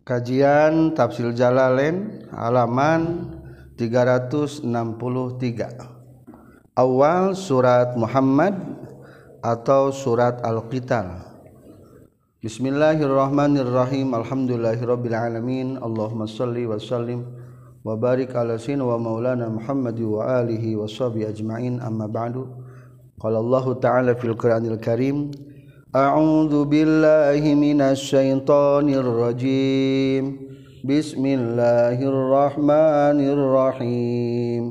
Kajian Tafsir Jalalain halaman 363. Awal surat Muhammad atau surat Al-Qital. Bismillahirrahmanirrahim. Alhamdulillahirabbil alamin. Allahumma shalli wa sallim wa barik ala sayyidina wa maulana Muhammad wa alihi wa sahbihi ajma'in. Amma ba'du. Qala Allah Ta'ala fil Qur'anil Karim أعوذ بالله من الشيطان الرجيم. بسم الله الرحمن الرحيم.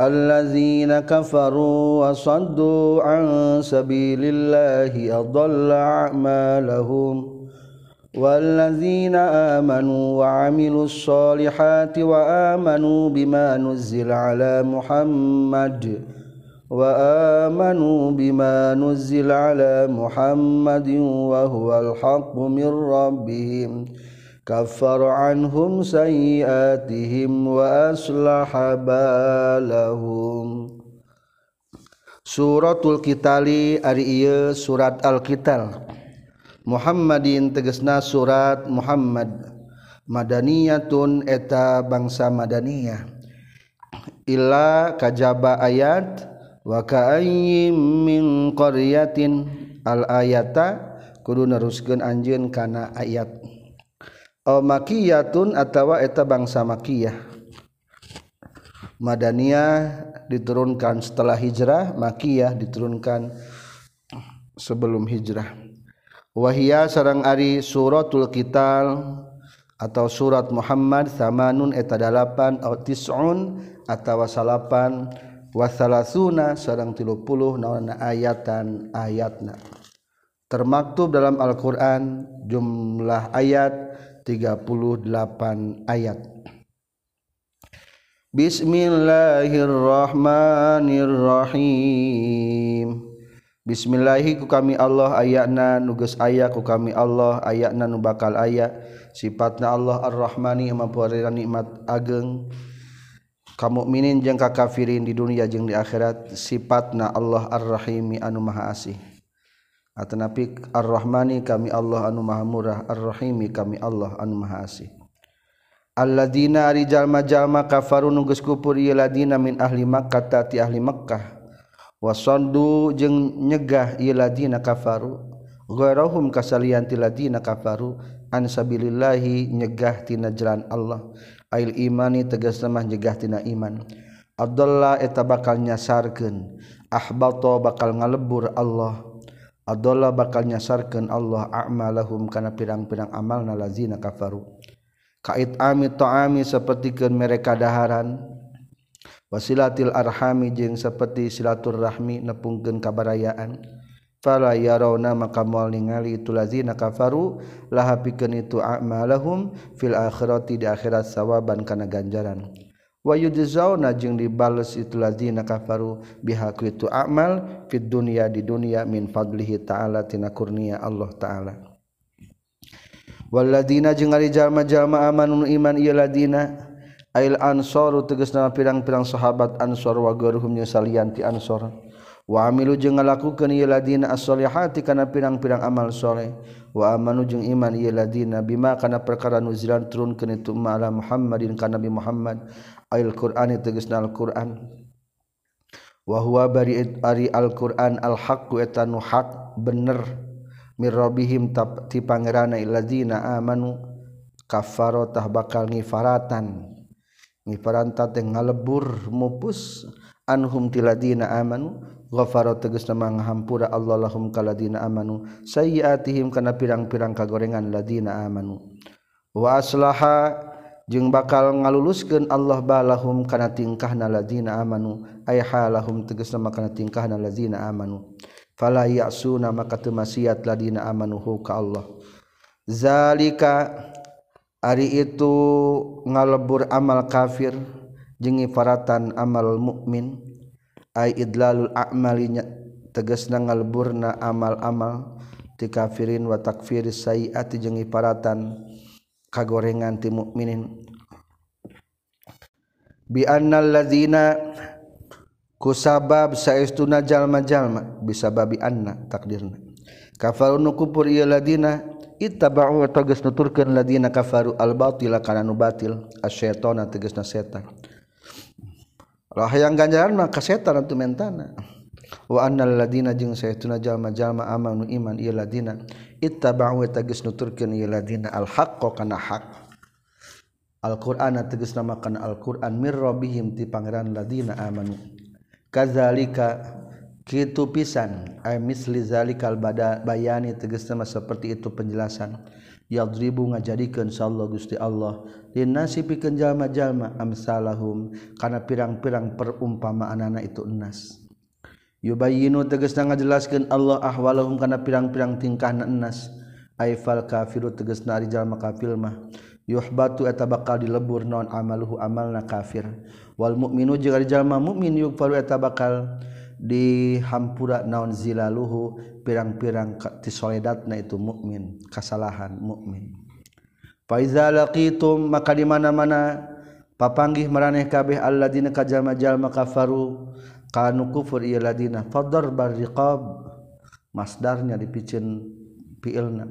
الذين كفروا وصدوا عن سبيل الله أضل أعمالهم. والذين آمنوا وعملوا الصالحات وآمنوا بما نزل على محمد وآمنوا بما نزل على محمد وهو الحق من ربهم كفر عنهم سيئاتهم وأصلح بالهم Suratul Kitali ari ieu surat Al-Qital Muhammadin tegesna surat Muhammad Madaniyatun eta bangsa Madaniyah Illa kajaba ayat wakaim min qaryatin. Al ayata kudu neruskeun anjeun kana ayat. Aw makiyatun atawa eta bangsa makiyah. Madaniyah diturunkan setelah hijrah makiyah diturunkan sebelum hijrah. Wahia sarang ari suratul qital atau surat Muhammad samanun eta dalapan atau tis'un atawa salapan wasalasuna sarang tilu puluh naona ayatan ayatna. Termaktub dalam Al-Quran jumlah ayat 38 ayat. Bismillahirrahmanirrahim. Bismillahi ku kami Allah ayatna nugas ayat ku kami Allah ayatna nu bakal ayat. Sifatna Allah Ar-Rahmani mampu nikmat ageng. kamu minin jeung kakafirin di dunia jeung di akhirat sifatna Allah ar-rahimi anu maha asih. Atanapi ar-rahmani kami Allah anu maha murah ar-rahimi kami Allah anu maha asih. Alladina ari jalma-jalma kafaru nu kupur ieu ladina min ahli makkah ti ahli makkah. Wasandu jeung nyegah ieu ladina kafaru. Ghairahum kasalian ti ladina kafaru. An sabilillahi nyegah tina jalan Allah. ail imani tegas lemah jegah tina iman. Abdullah eta bakal nyasarkeun. Ahbato bakal ngalebur Allah. Abdullah bakal nyasarkeun Allah a'malahum kana pirang-pirang amalna lazina kafaru. Kait ami ta'ami sapertikeun mereka daharan. Wasilatil arhami jeung seperti silaturahmi nepungkeun kabarayaan. Fala yarawna maka moal ningali itu lazina kafaru laha pikeun itu a'malahum fil akhirati di akhirat sawaban kana ganjaran. Wa yujzauna jeung dibales itu lazina kafaru biha itu amal fid dunya di dunya min fadlihi ta'ala tina kurnia Allah ta'ala. Walladina jeung ari jalma-jalma amanun iman ieu ladina ail ansaru tegasna pirang-pirang sahabat ansor wa garuhum salian ti ansor Wamilu jeung ngalakukan as-solihati kana pirang-pirang amal soleh. Wa amanu jeung iman yeladina bima kana perkara nuzilan turun ke itu ma'ala Muhammadin kana Nabi Muhammad. Ayil Qur'an tegasna Al-Qur'an. Wa huwa bari ari Al-Qur'an al-haqqu etanu hak bener. Mir rabbihim ti pangerana illadina amanu kafarotah bakal ngifaratan. Ngifaranta teh ngalebur mupus anhum tiladina amanu. ghafara nama manghampura Allah lahum kaladina amanu. Sayyiatihim kana pirang-pirang kagorengan ladina amanu. Wa aslaha jeung bakal ngaluluskeun Allah balahum kana tingkahna ladina amanu. Ay halahum tegasna kana tingkahna ladina amanu. Fala ya'suna maka teu maksiat ladina amanu ka Allah. Zalika ari itu ngalebur amal kafir jeung ifaratan amal mukmin. ay idlalul a'malinya tegasna ngalburna amal-amal ti kafirin wa takfiri sayiati jeung iparatan kagorengan ti mukminin bi annal ladzina kusabab saestuna jalma-jalma bisababi anna takdirna. Kafaru nukupur ieu ladina ittaba'u tegas nuturkeun ladina kafaru al batila kana nu batil asyaitana tegasna setan. lah hayang ganjaran mah kasetan atuh mentana. Wa annal ladina jeung saytuna jalma-jalma amanu iman ieu ladina. Ittaba'u tagis nuturkeun ieu ladina. Al haqqo kana haq. Al-Qur'ana tegas namakan Al-Qur'an mir rabbihim ti pangeran ladina amanu. Kadzalika Kitu pisan ay misli zalikal bada bayani tegasna seperti itu penjelasan. Yadribu ngajadikeun sallallahu Gusti Allah. Linasi pikeun jalma-jalma amsalahum kana pirang-pirang perumpamaanana itu enas yubayyinu tegasna ngajelaskeun Allah ahwalahum kana pirang-pirang tingkahna enas aifal kafiru tegasna ari jalma kafir mah. Yuhbatu eta bakal dilebur non amaluhu amalna kafir. Wal mukminu jeung ari jalma mukmin yukfalu eta bakal di hampura naon zilaluhu pirang-pirang tisoledatna itu mukmin kesalahan mukmin faiza laqitum maka di mana-mana papanggih maraneh kabeh alladzina kajama-jalma kafaru kanu kufur ieu ladina fadar barriqab masdarnya dipicin fiilna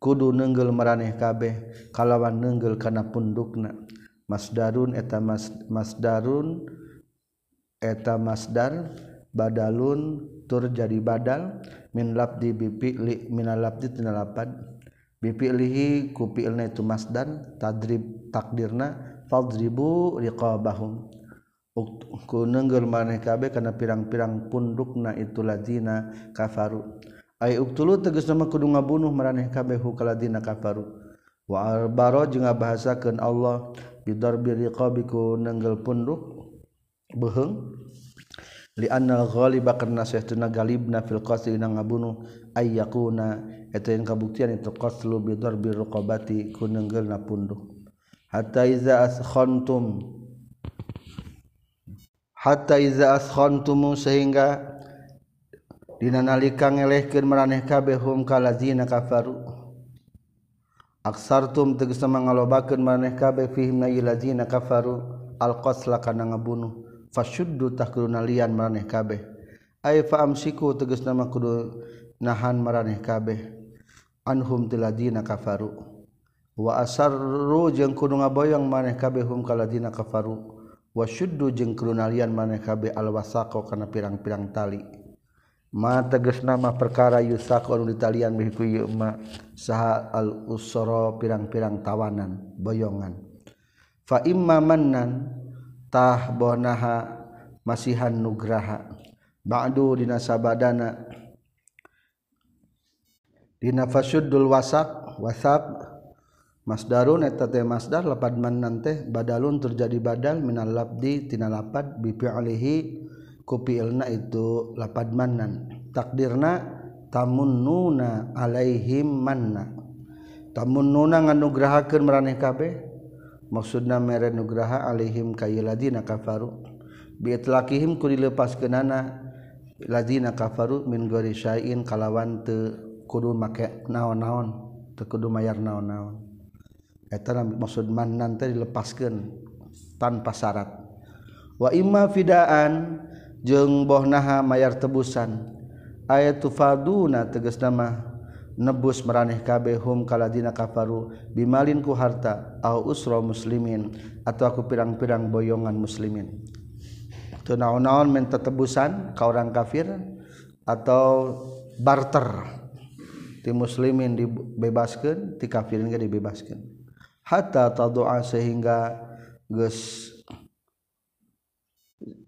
kudu nenggel maraneh kabeh kalawan nenggel kana pundukna. Masdarun eta mas, masdarun eta masdar badalun tur jadi badal min labdi bifi'li min labdi tina lapad. Bifi'lihi ku fi'lna itu masdan tadrib takdirna fadribu riqabahum. Ku nenggel maneh kabeh kana pirang-pirang pundukna itu ladina kafaru. Ay uktulu tegas nama kudu ngabunuh maraneh kabe hu kaladina kafaru. Wa albaro jeung ngabahasakeun Allah bidarbi riqabiku nenggel punduk beheng. lianalghaliba karena sehtuna galibna fil qatli na ngabunuh ayyakuna eta yang kabuktian itu qatlu bidar birukobati ku punduh hatta iza askhantum hatta iza askhantum sehingga dina nalika ngelehkeun maraneh kabeh hum kalazina kafaru. Aksartum tegesna ngalobakeun maraneh kabeh fihim na lazina kafaru. Alqasla kana ngabunuh fasyuddu takrunalian maraneh kabeh. Ay faamsiku tegas nama kudu nahan maraneh kabeh. Anhum tiladina kafaru. Wa asarru jeung kudu ngaboyong maneh kabeh hum kaladina kafaru. Wa syuddu jeung krunalian maneh kabeh alwasaqo kana pirang-pirang tali. Ma tegas nama perkara yusaqo anu ditalian bih ku ma saha al usra pirang-pirang tawanan boyongan. Fa imma mannan tahbonaha masihan nugraha. Ba'du dina sabadana. Dina fasyaddul wasaq wasaq. Masdarun eta teh masdar lapad manan teh badalun terjadi badal minal labdi tina lapad bi fi'lihi ku fi'lna itu lapad manan takdirna tamunnuna alaihim manna. Tamunnuna nganugrahakeun maraneh kabeh maksudna mere nugraha alaihim kayu ladina kafaru. Bitlakihim ku dilepas kenana ladina kafaru min gori syai'in kalawan te kudu make naon-naon te kudu mayar naon-naon. Eta maksud manan teh dilepaskeun tanpa syarat. Wa imma fidaan jeung bohnaha mayar tebusan. Ayat tufaduna tegas nama nebus meraneh kabeh hum kaladina kafaru bimalin ku harta au usra muslimin atau aku pirang-pirang boyongan muslimin. Teu naon-naon minta tebusan ka orang kafir atau barter. Ti muslimin dibebaskeun ti kafirin ge dibebaskeun. Hatta tadu'a sehingga geus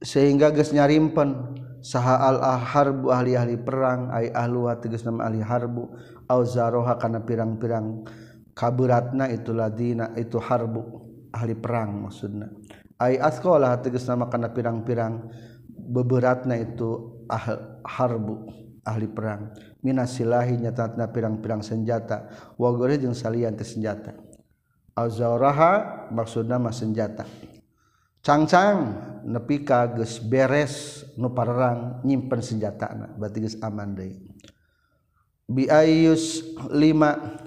sehingga geus nyarimpen saha al harbu ahli-ahli perang ay ahlu tegas nama ahli harbu auzaroha kana pirang-pirang kaburatna itu ladina itu harbu ahli perang maksudna. Ay asqalah tegas nama kana pirang-pirang beberatna itu ahli harbu ahli perang. Minasilahi nyatatna pirang-pirang senjata. Wa gore jeung salian teh senjata. Auzaroha maksudna mah senjata. Cangcang nepika geus beres nu parerang nyimpen senjatana berarti geus aman deui. Bi ayus lima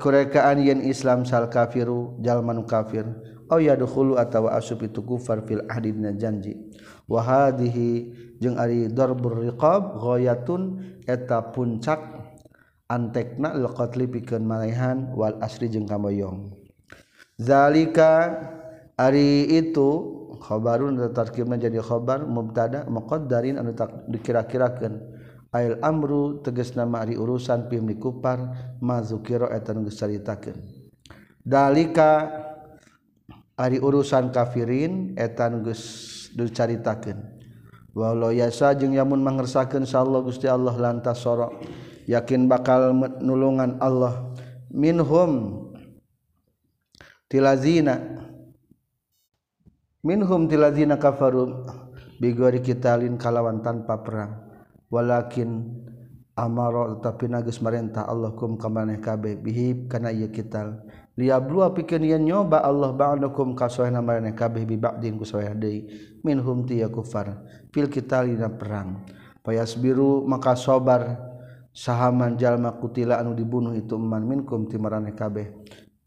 kurekaan yen Islam sal kafiru jalma nu kafir au yadkhulu atawa asub itu kufar fil ahdi janji. Wa hadhihi jeung ari darbur riqab ghayatun eta puncak anteknakotli piken malehan Wal asri jeng kammoyong zalika Ari itukhobarun tertarkib menjadi khobar mubtada meqdarin anu tak Ail amru teges nama ari urusan pim di kupar mazukiro etan. Dalika ari urusan kafirin etan geus dicaritakeun. Walau yasa jeung yamun mangersakeun sallallahu Gusti Allah lantas sorok yakin bakal nulungan Allah. Minhum tilazina minhum tilazina kafaru. Bigori kitalin kalawan tanpa perang. walakin amaro tapi nagus marintah Allah kum kamaneh kabe bihib kana ieu kital liablua pikeun yen nyoba Allah ba'dakum ka soena marane kabeh bi ba'din ku soena deui. Minhum ti kufar fil kital dina perang. Payasbiru maka sabar sahaman jalma kutila anu dibunuh itu man minkum ti marane kabeh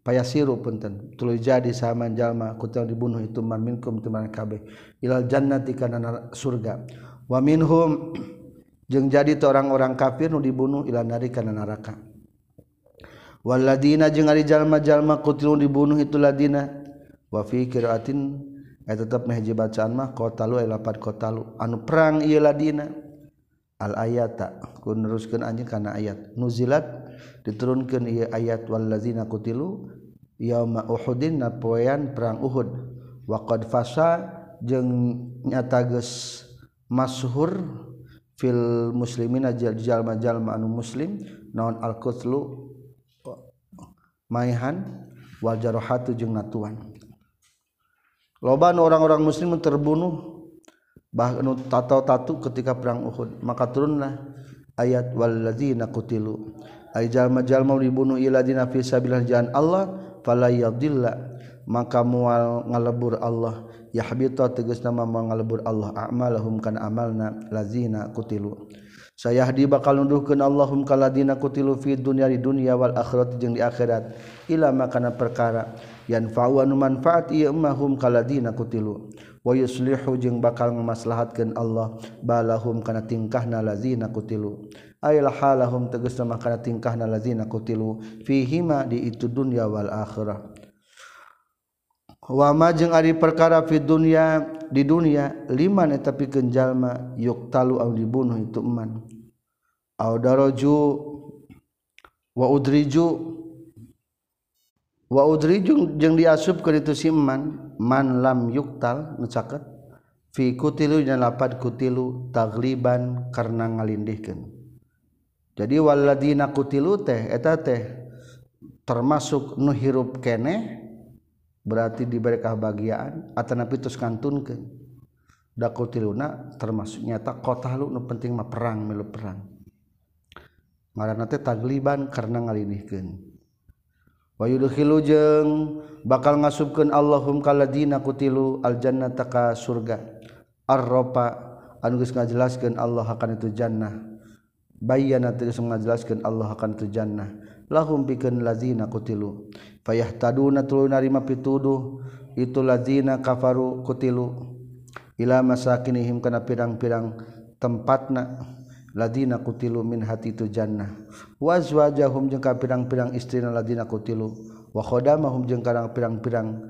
payasiru punten tuluy jadi sahaman jalma kutila dibunuh itu man minkum ti marane kabeh ilal jannati kana surga. Wa minhum jeung jadi orang-orang kafir nu dibunuh ila nari kana neraka. Waladina jeung ari jalma-jalma kutilu dibunuh itu ladina. Wa fi qiraatin eta tetep meh bacaan mah qatalu ai lapat qatalu anu perang ieu ladina. Al ayata ku neruskeun anjeun kana ayat. Nuzilat diturunkeun ieu ayat waladina kutilu yauma uhudin napoean perang uhud. Wa qad fasa jeung nyata geus mashhur fil muslimin jalma-jalma anu muslim naon al-qutlu maihan wal jarahatu jeung natuan. Loba orang-orang muslim terbunuh bahkan tatau tatu ketika perang Uhud maka turunlah ayat walladzina qutilu. Ay jalma-jalma dibunuh iladina fi sabilillah jalan Allah fala yadilla. Maka mual ngalebur Allah. yahbita tegas nama mengalebur Allah a'malahum kana amalna lazina kutilu. Sayahdi bakal nunduhkeun Allahum kaladina kutilu fi dunya di dunya wal akhirat jeung di akhirat. Ila makana perkara yanfa'u anu manfaat ieu ummahum kaladina kutilu. Wa yuslihu jeung bakal ngamaslahatkeun Allah balahum kana tingkahna lazina kutilu. Ayal halahum tegas nama kana tingkahna lazina kutilu fihima di itu dunya wal akhirah wama jeung ari perkara fi dunya di dunia liman eta pikeun jalma yuktalu au dibunuh itu man au daraju wa udriju wa udriju jeung diasup ke itu si man man lam yuktal nu caket fi kutilu dina lapad kutilu tagliban karena ngalindihkeun. Jadi waladina kutilu teh eta teh termasuk nu hirup keneh berarti diberi kebahagiaan atau nabi terus kantunkan dakul tiluna termasuk nyata kota lu nu penting mah perang milu perang. Ngaran teh tagliban karena ngalinihkeun wa yudkhilu jeung bakal ngasupkeun Allahum kaladina kutilu aljannata ka surga. Arropa anu geus ngajelaskeun Allah akan itu jannah. Bayyana tegas ngajelaskeun Allah akan itu jannah. Lahum pikeun lazina kutilu. payah taduna tulu narima pituduh itu lazina kafaru kutilu. Ila masakinihim kana pirang-pirang tempatna ladina kutilu min hati itu jannah. Wazwajahum jeung ka pirang-pirang istrina ladina kutilu. Wa khadamahum jeung kana pirang-pirang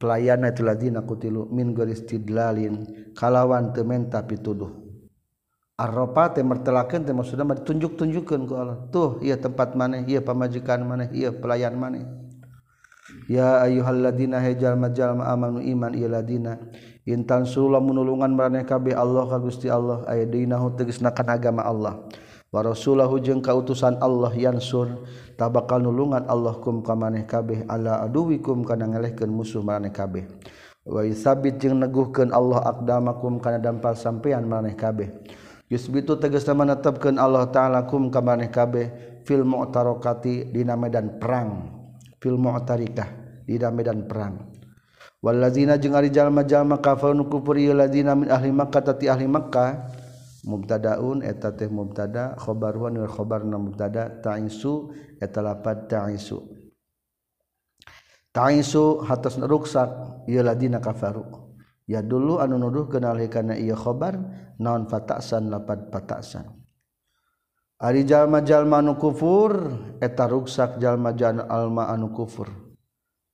pelayanan itu ladina kutilu. Min goristidlalin kalawan teu menta pituduh arropa teh martelakeun teh maksudna ditunjuk-tunjukkeun ku Allah. Tuh ieu tempat maneh ieu pamajikan maneh ieu pelayan maneh. ya ayyuhalladzina hejalma-jalma amanu iman iladina intan sulah menulungan maneh kabeh Allah ka Gusti Allah aydinahu tegesnakan agama Allah. Wa rasulahu jeung kautusan Allah yansur tabakal nulungan Allah kum ka maneh kabeh ala aduwikum kana ngelehkeun musuh maneh kabeh. Wa yusabit jeung neguhkeun Allah aqdamakum kana dampal sampean maneh kabeh. Yusbitu tegasna manetepkeun Allah taala kum ka maneh kabeh fil mu'tarokati dina medan perang. fil mu'tarikah di medan perang. Walazina jeung ari jalma-jalma kafaru kufur ieu ladzina min ahli makkah tati ahli makkah. Mubtadaun eta teh mubtada. Khabaruan khabar khabarna mubtada. Ta'isu eta lapad ta'isu ta'isu hatas ruksak ieu ladina kafaru. Ya dulu anu nuduh kenal kana ieu khabar naon fatasan lapad fatasan. Ari jalma-jalma anu kufur eta ruksak jalma-jalma alma anu kufur.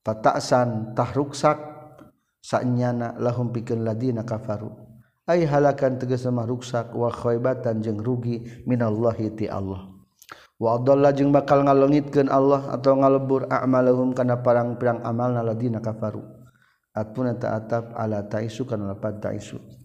Patasan tah ruksak sanyana lahum pikeun ladina kafaru. Ai halakan tegas mah ruksak wa khaibatan jeung rugi minallahi ti Allah. Wa adalla jeung bakal ngalengitkeun Allah atau ngalebur a'malahum kana parang-pirang amalna ladina kafaru. Atpun ta'atab atap ala taisu kana lapat taisu.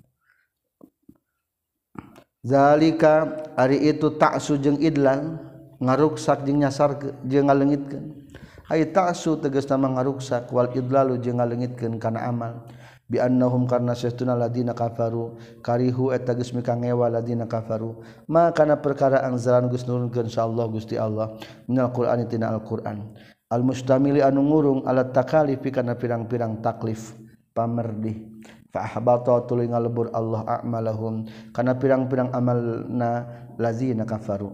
zalika ari itu taksu jeung idlan ngaruksak jeung nyasar jeung ngalengitkeun. Ai taksu tegas nama ngaruksak wal idlalu jeung ngalengitkeun kana amal. Bi annahum karna sesuna ladina kafaru karihu eta geus mikangewa ladina kafaru. Ma kana perkara anzalan geus nurunkeun insyaallah Gusti Allah minal Qur'ani tina Al-Qur'an. Al mustamili anu ngurung alat takalif kana pirang-pirang taklif pamerdih. faahbata tuluy ngalebur Allah a'malahum. Kana pirang-pirang amalna lazina kafaru.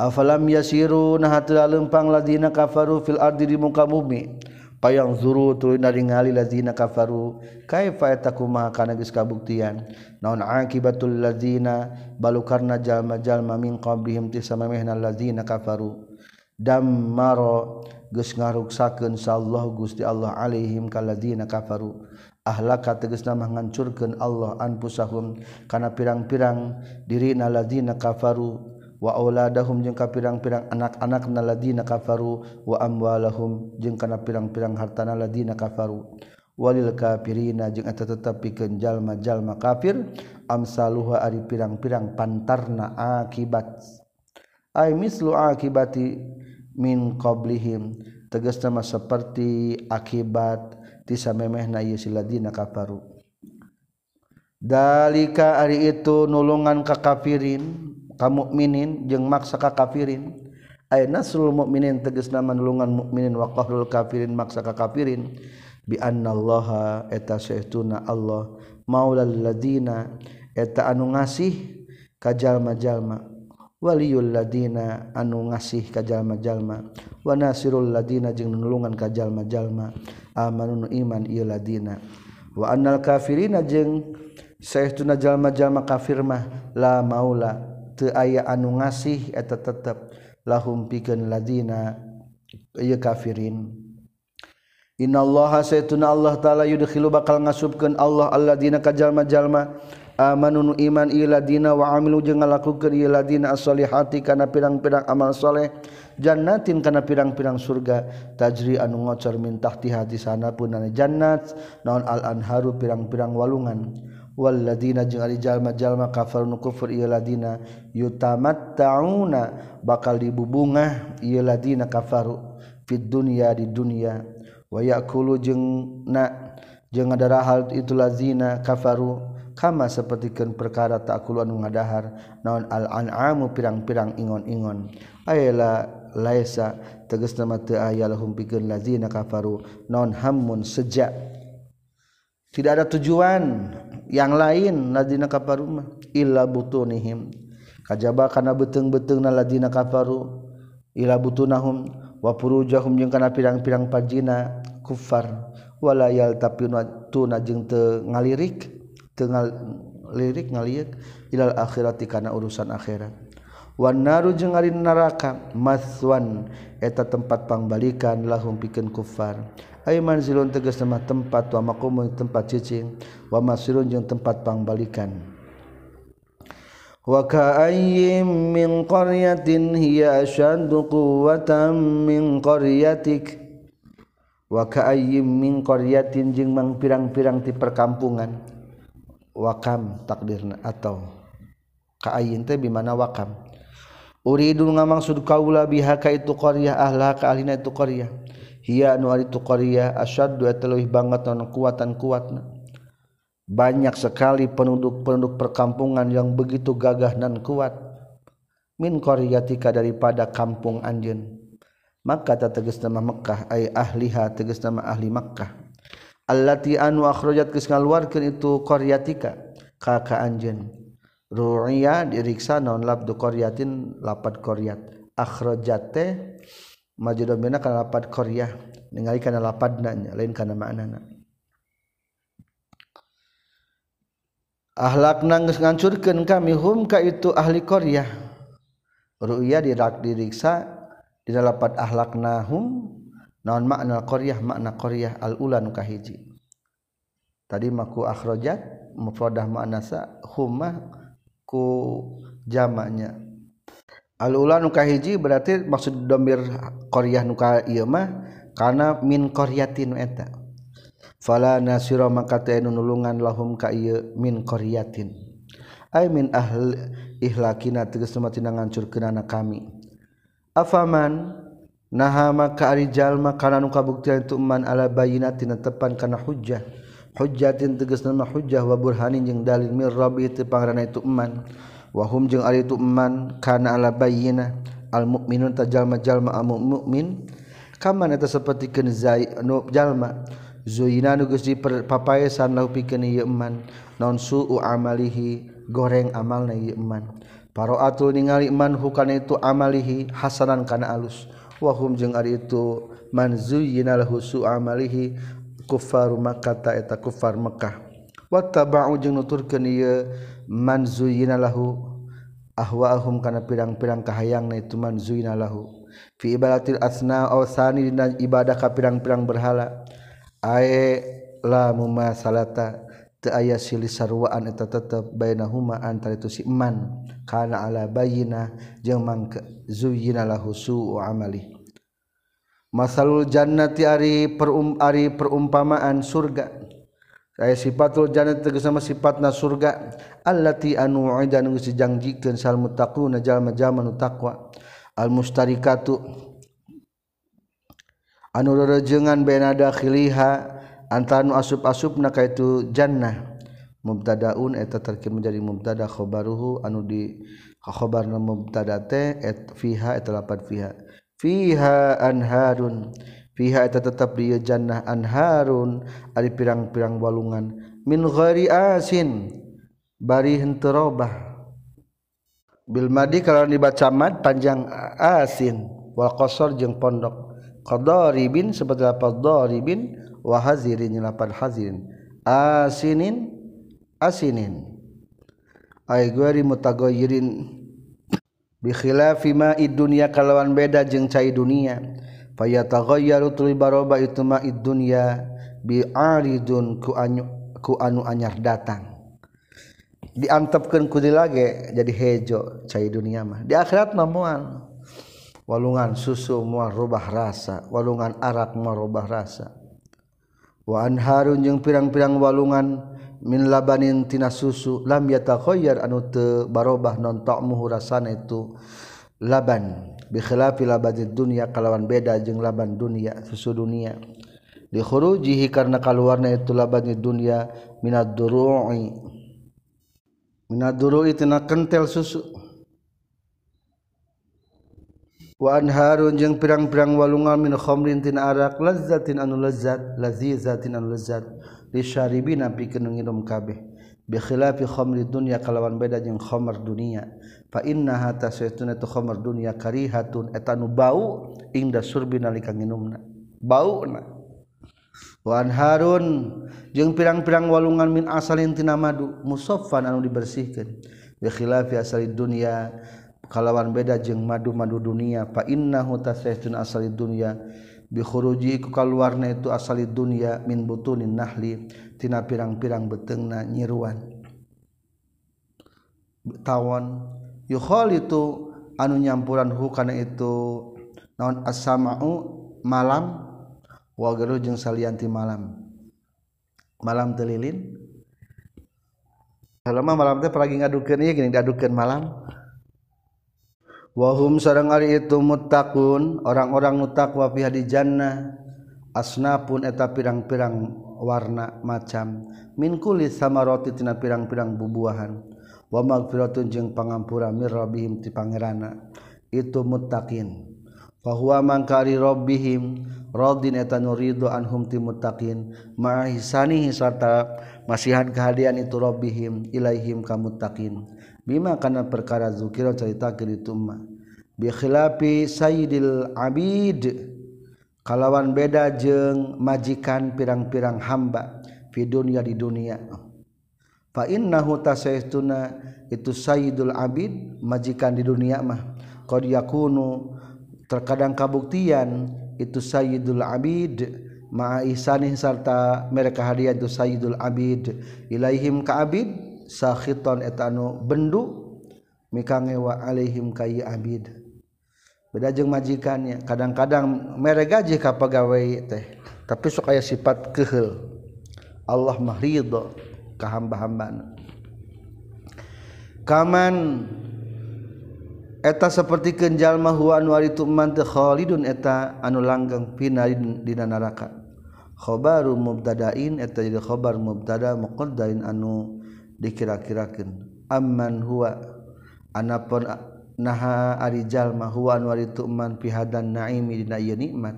Afalam yasiru nah teu lempang lazina kafaru fil ardi di muka bumi. Payang zuru tuluy ningali lazina kafaru. Kaifa takuma kana geus kabuktian. Naon akibatul lazina? Balukarna jalma-jalma min qablihim tisamamehna lazina kafaru. Dammaro geus ngaruksakeun sallallahu Gusti Allah alaihim kalladina kafaru. ahlaka tegesna menghancurkeun Allah anfusahum kana pirang-pirang diri naladzina kafaru wa auladahum jeung ka pirang-pirang anak-anak naladzina kafaru wa amwalahum jeung kana pirang-pirang harta naladzina kafaru. Walil kafirina jeung eta tetep pikeun jalma-jalma kafir amsaluha ari pirang-pirang pantarna akibat. Ai mislu akibati min qablihim tegasna seperti akibat tisa memeh na siladina kafaru dalika ari itu nulungan kakafirin kamukminin jeung maksa kakafirin ay nasrul mukminin tegas nama nulungan mukminin wa qahrul kafirin maksa kakafirin bi annallaha eta saytuna Allah maulal ladina eta anu ngasih ka jalma-jalma. Waliyul ladina anu ngasih kajjallma-jalma Wanasirul ladina jeung nulungan kajjallma-jalma amanun iman ieu ladina. Wa annal kafirina jeung saestuna jalma-jalma kafir mah la maula teu aya anu ngasih eta tetep lahum pikeun ladina ieu kafirin. Innallaha sayyiduna Allah ta'ala yudkhilu bakal ngasubkeun Allah alladina kajalma-jalma amanun iman iladina wa amilu jeung ngalakukeun ieu ladina as-solihati kana pirang-pirang amal soleh. Jannatin kana pirang-pirang surga. Tajri anu ngocor min tahtiha di sanapun anu jannat. Naon al anharu pirang-pirang walungan. Walladina jeung ari jalma-jalma kafar nu kufur ieu ladina. Yutamattauna bakal dibubungah ieu ladina kafaru. Fid dunya di dunya wa yakulu jeung na jeung ada hal itu lazina kafaru. Kama sepertikan perkara takuluan ngadahar naon al-an'amu pirang-pirang ingon-ingon. Ayala laisa tegas nama teu aya lahum pikeun lazina kafaru naon hammun sejak. Tidak ada tujuan yang lain ladina kafaru mah illa butunihim. Kajaba kana beteung-beteungna ladina kafaru illa butunahum wa furujahum jeung kana pirang-pirang pajina kufar. Wala yaltapinu tuna jeung teu ngalirik lirik ngaliat ilal akhirati kana urusan akhirat. Wan naru jeung neraka maswan eta tempat pangbalikan lahum pikeun kufar. Ay manzilun tegas nama tempat wa maqamun tempat cicing wa masirun jeung tempat pangbalikan. Wa ka'ayyim min qaryatin hiya ashaddu quwwatan min qaryatik. Wa ka'ayyim min qaryatin jeung mang pirang-pirang ti perkampungan wakam takdirna atau kaayin teh bimana wakam? Uridu ngamaksud kaula biha ka itu qaryah ahla ka ahlina itu qaryah hiya anu ari itu qaryah asyaddu ataluh banget non kuatan kuatna. Banyak sekali penduduk-penduduk perkampungan yang begitu gagah dan kuat. Min qaryatika daripada kampung anjeun. Maka tegas nama Mekkah ay ahliha tegas nama ahli Mekkah. Allati anu akhrajat geus ngaluarkeun itu qaryatika ka ka anjeun. Ru'ya diriksa naon labdu qaryatin lapad qaryat. Akhrajat teh majudamina kana lapad qaryah ningali kana lapadna lain kana maknana. Ahlakna geus ngancurkeun kami hum ka itu ahli qaryah. Ruya dirak diriksa di dapat akhlak nahum naon makna qaryah? Makna qaryah al ula nu kahiji tadi maku akhrajat mufradah ma'nasa humma ku jamaknya al ula nu kahiji berarti maksud domir qaryah nu ka ieu mah kana min qaryatin eta. Fala nasira maka teu nulungan lahum ka ieu min qaryatin. Ay min ahli ihlakina tegas mati ngancurkeunana kami. Afaman naha maka arijallma kana nu kabuktian ituman ala bayinatina tepan kana hujjah hujjatin tegas nama hujjah wa burhanin jeung dalil mir Robi tepangrana itu wa hum jeung ari itu man kana ala bayina. Al mukminun tajalma jalma al mukmin kaman eta sapertikeun zai nu jalma. Zuyina nu geus dipapaesan lahu pikeun ieu man. Non su'u amalihi goreng amalna ieu eman paroatul ningali man hukana itu amalihi hasanan kana alus. wahum jeung ari itu man zuyyina lahu amalihi kufar Makkah ta eta kufar Makkah. Wa tabau jeung nuturkeun ieu man zuyyina lahu ahwaahum kana pirang-pirang kahayangna itu man zuyyina lahu. Fi ibadatil asna aw sani dina ibadah ka pirang-pirang berhala. Ae la mumasalata teu aya silih sarwaan eta tetep bainahuma antara itu si man. Kana ala bayina jeung mangke zuyina lahu su'u amali. Masalul jannati ari perum ari perumpamaan surga. Saya sifatul jannati tegas sama sifatna surga allati anu uida nu dijanjikeun sal muttaquna jalma-jalma nu taqwa. Al mustarikatu anu rerengan baina dakhiliha antara asup-asup na ka itu jannah mubtadaun eta terkim menjadi mubtada khobaruhu anu di khobarna mubtada teh et fiha eta lapan fiha. Fiha anharun fiha eta tetap di jannah anharun ari pirang-pirang walungan. Min ghairi asin bari henteu robah. Bil madi kalau dibaca mad panjang asin. Wal qasar jeung pondok. Qadaribin seperti lapan daribin wa hazirin lapan hazirin. Asinin asinin. Ay guari mutagoyirin bikhilafi ma'id dunya kalawan beda jeung cai dunia. Fayataghayyaru tuli baroba itu ma'id dunya bi'aridun ku anu ku anu anyar datang. Diantepkeun ku dilage jadi hejo cai dunia mah. Di akhirat mah moal walungan susu moal rubah rasa walungan arak moal rubah rasa. Wa anharun jeung pirang-pirang walungan min labanintina susu lam yatakhoyar anu te barobah non ta'muhu rasana itu. Laban bikhilafi labani dunia kalawan beda jeung laban dunia susu dunia. Di khurujihi karena kaluarna itu labani dunia minad duru'i. Minad duru'i tina kentel susu. Wa anharun jeung pirang-pirang walungan min khamrin tina arak lazzatin anu lazzat lazizatin anu lazzat. disaribi nabi kenung ngirum kabeh. Bikhilafi khamri dunya kalawan beda jeung khamar dunia. Fa innaha saytuna tu khamar dunya karihatun. Eta nu bau inda surbi nalika nginumna bauna. Wa anharun. Jeung pirang-pirang walungan min asalin tina madu. Musaffan anu dibersihkeun. Bikhilafi asali dunya kalawan beda jeung madu-madu dunia. Fa innahu tasaytuna asali dunya. bikhuruji ku kaluarna itu asali dunya min butunin nahli tina pirang-pirang betengna nyiruan. Tawon yukhal itu anu nyampuran hukana itu naon as-sama'u malam wa geruh jeung salianti malam. Malam telilin kalau malam teh paragi ngadukeun ieu gini diadukeun malam. wahum sarang ari itu mutakun orang-orang mutakwa fi di jannah. Asnapun eta pirang-pirang warna macam. Min kulli samarati tina pirang-pirang bubuahan. Wa magfiratun jeung pangampura mir rabbihim ti pangerana. Itu muttaqin. Fa huwa mangkari rabbihim radin eta nuridu anhum ti muttaqin. Ma sarta masihan kehadian itu rabbihim ilaihim ka muttaqin. Bima kana perkara zukira caritakeun itu mah bi khilafi sayyidil abid. Kalawan beda jeung majikan pirang-pirang hamba fi dunya di dunia. Fa innahu tasaystuna itu sayyidul abid majikan di dunia mah qad yakunu terkadang kabuktian itu sayyidul abid. Ma'a ihsanih sarta mereka hadiah itu sayyidul abid. Ilaihim ka abid sakhiton etanu bendu mikangewa alaihim kayi abid. Beda jeung majikannya kadang-kadang mere gaji ka pegawai teh tapi sok aya sifat keheul. Allah mah ridho ka hamba-hambana. Kaman eta seperti kenjal mahuan waritu man khalidun eta anu langgeng pinarin dina neraka. Khabaru mubtada'in eta jadi khabar mubtada muqaddarin anu dikira-kirakan. Amman huwa anapun naha arijal ma huwa pihadan naimi dina ieu nikmat.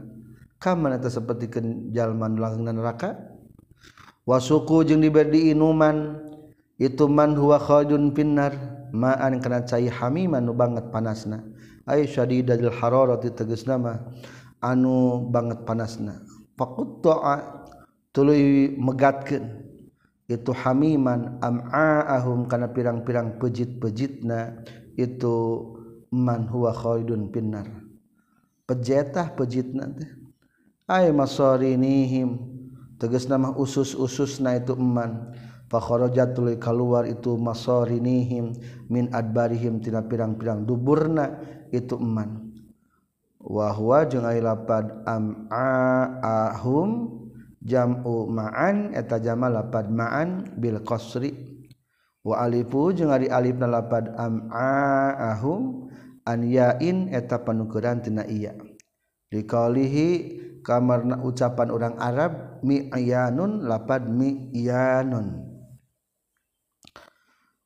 Kaman eta sapertikeun jalma nu langgengna neraka? Wasuku jeung diberi inuman itu man huwa khadun pinnar ma'an kana cai hamiman nu banget panasna. Ay syadidil hararati tegasna mah anu banget panasna. Faqut ta'a tuluy megatkeun. Itu hamiman am'aahum kana pirang-pirang pejit-pejitna itu man huwa khalidun pinnar pejetah pejitna teh. Ay masarinihim. Tegas nama usus-ususna itu eman jatuh keluar itu masrinihim min adbarihim tidak pirang-pirang duburna itu emanwahwa lapad amhum jamu ma'an eta jama lapad ma'an bil qasri. Wa alifu jeung ari alif na lapad am'aahum an yain eta panukeran tina iya. Liqaulihi kamarna ucapan orang Arab mi'yanun lapad mi'yanun.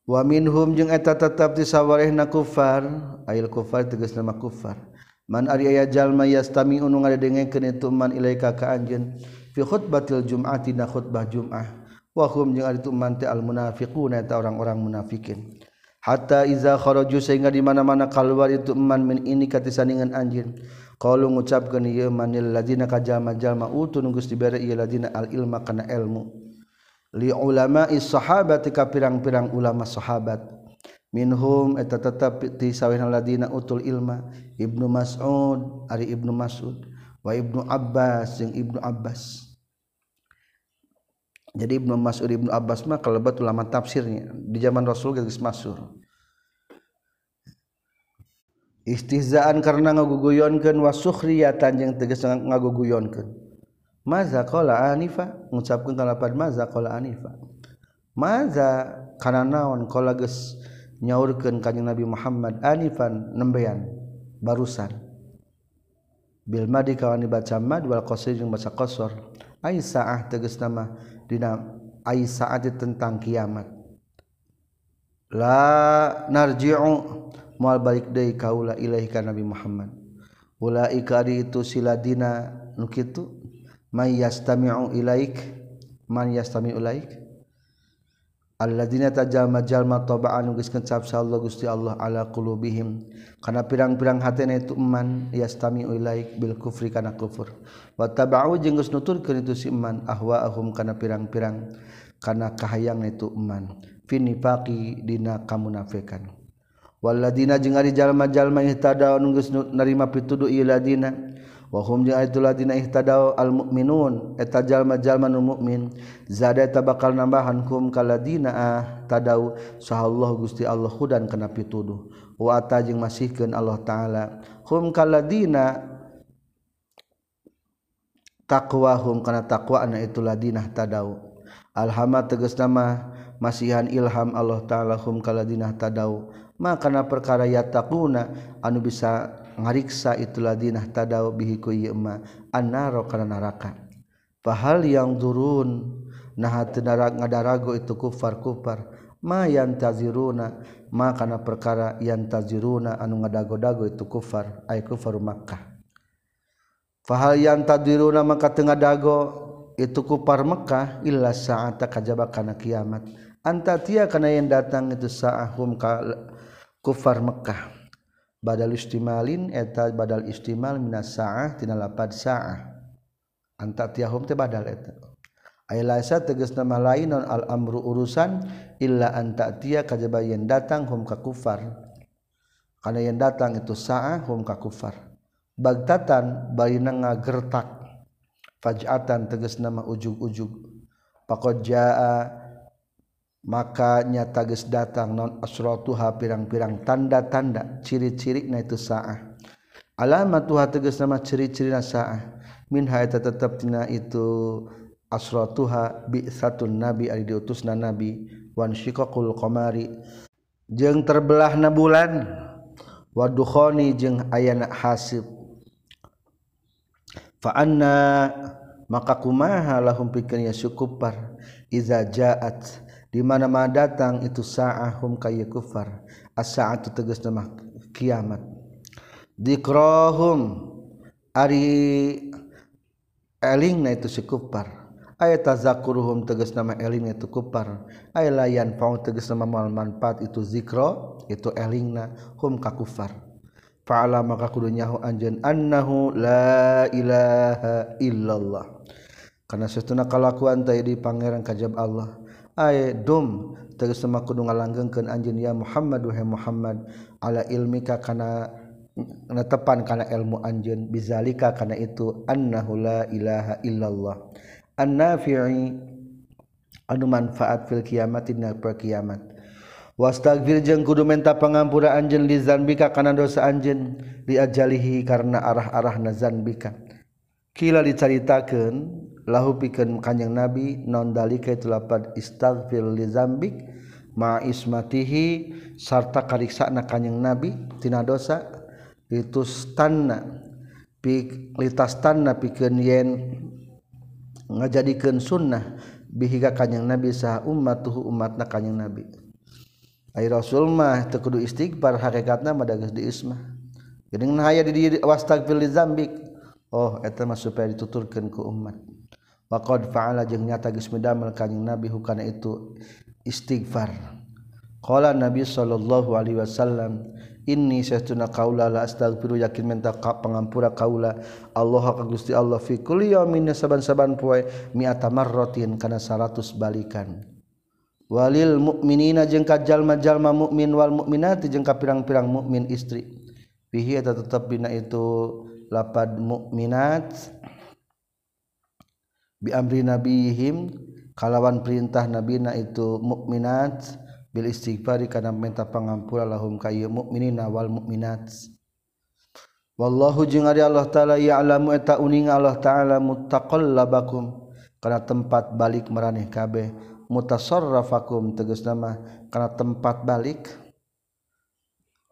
Wa minhum jeung eta tetap disawarehna kufar ail kufar tegas nama kufar. Man ari aya jalma yastami'un ngadengengkeun itu man ilaika ka anjeun. fi khutbatil jum'ati na khutbah jum'ah. Wa hum jeung ari tumman teh al munafiquna eta orang-orang munafikin. Hatta iza kharaju sehingga di mana-mana keluar itu man min ini katisandingan anjing qalu ngucapkeun ieu manil ladina kajama-jalma utun geus dibere ieu ladina al ilma kana ilmu. Li ulama is sahabati ka pirang-pirang ulama sahabat. Minhum eta tetap ti sawena ladina utul ilma ibnu mas'ud ari ibnu mas'ud wa ibnu abbas jeung ibnu abbas. Jadi Ibnu Mas'ud Ibnu Abbas mah kalebat ulama tafsirnya di zaman Rasul geus masur istihzaan karena ngaguguyonkeun wa sukhriyatan jeung tegas ngaguguyonkeun maza qala anifa ngucapkeun kalapan maza qala anifa. Maza kana naon qala geus nyaurkeun kanjing Nabi Muhammad anifan nembean barusan. Bil madi kawan dibaca mad wal qasir jeung baca qasar. Ai saah tegas nama dina ai saat tentang kiamat. La narji'u moal balik deui kaula ilaihi ka Nabi Muhammad. Ulaika ari itu siladina nu kitu? May yastami'u ilaik man yastami'u ilaik alladzina tajallama jalma taba'an geus kencap Allah Gusti Allah ala qulubihim. Kana pirang-pirang hatena itu iman yastami ilaik bil kufri kana kufur. Wa taba'u jeung geus nuturkeun itu si iman ahwaahum kana pirang-pirang kana kahayang itu iman. Fi nifaqi dina kamunafikan. Walladzina jeung ari jalma-jalma ihtada nu geus narima pituduh iladina wahum jeung itulah dina ihtadaw al mukminun eta jalma-jalma nu mukmin zada eta bakal nambahan kum kaladina ah tadau sahallahu Gusti Allah hudan kana pituduh. Wa ata jeung masihkeun Allah taala. Hum kaladina taqwahum kana taqwana itulah dinah tadau alhama tegas nama masihan ilham Allah taala hum kaladina tadau maka kana perkara yatakuna anu bisa ngariksa itulah dinah tadaw bihi ku ieu ma annaro kana neraka fahal yang durun nah teu ngadarago itu kufar kufar ma yantaziruna ma kana perkara yantaziruna anu ngadago-dago itu kufar ay kufaru Makkah. Fahal yantaziruna maka teu ngadago itu kufar Makkah illa sa'ata kajaba kana kiamat. Anta tia kana yang datang itu sa'ahum ka kufar Makkah. badal istimalin eta badal istimal minas sa'ah tina lapad sa'ah. Anta tiahum teh badal eta. Ay laisa tegas nama lain non al amru urusan illa anta tia kajaba yen datang hum ka kufar kana yang datang itu sa'ah hum ka kufar bagtatan bayina ngagertak. Faj'atan tegas nama ujug-ujug. Faqad jaa maka nyata geus datang non asratuha pirang-pirang tanda-tanda ciri-ciri na itu saah. Alamatuha tegas nama ciri-ciri na saah tetap-tetap tina itu asratuha bi satu nabi ari diutusna nabi wan syiqaqul qamari. Jeung terbelahna bulan wa dukhani jeung ayana hasib. Fa anna maka kumaha lahum pikeun ya syukupar iza jaat di mana-mana datang itu sa'ahum kaya kufar. As-sa'atu tegas nama kiamat. Dikrohum ari eling na itu si kupar ayat tazakuruhum tegas nama eling itu kupar ayat layan pau tegas nama mal manfaat itu zikro itu elingna hum kakufar fa'ala maka kudu nyahu anjeun annahu la ilaha illallah. Karena setuna kalakuan tadi di pangeran kajab Allah dom terusma kudu ngalanggengkeun anjeun ya Muhammad wahai Muhammad. Ala ilmika kana netepan kana ilmu anjeun. Bizalika kana itu annahu la ilaha illallah. Annafi'i anu manfaat fil kiamat dina kiamat. Wastagfir jeung kudu menta pangampura anjeun li zanbika kana dosa anjeun. Li ajalihi karena arah-arahna zanbika. Kila dicaritakeun lahu pikeun kanjing nabi non dalika itu lapan istaghfir li zambik ma ismatihi sarta kariksana kanjing nabi tina dosa itu stanna pik litas tanna pikeun yen ngajadikeun sunnah bihiga kanjing nabi sah ummatuhu umatna kanjing nabi. Ai rasul mah teu kudu istighfar hakikatna mah geus diismah geuning aya di wastagfir li zambik. Oh eta mah supaya dituturkeun ku umat. Waqad fa'ala jeung nyata geus midamel kanjing nabi hukana itu istighfar. Qala nabi sallallahu alaihi wasallam inni sahtuna qaula la astaghfiru yakin minta pangampura qaula Allah ka Gusti Allah fi kulli yaumin saban-saban poe mi'ata marratin kana 100 balikan. Walil mukminina jengka jalma-jalma mukmin wal mukminati jengka pirang-pirang mukmin istri. Fihi eta tetep dina itu lapad mukminat biamri nabihim kalawan perintah nabina itu mukminat bil istighfari karena minta pangampura lahum kayu mukminina wal mukminat. Wallahu jeung ari Allah taala ya'lamu eta uning Allah taala muttaqallabakum kana tempat balik maraneh kabeh mutasarrafakum tegas nama kana tempat balik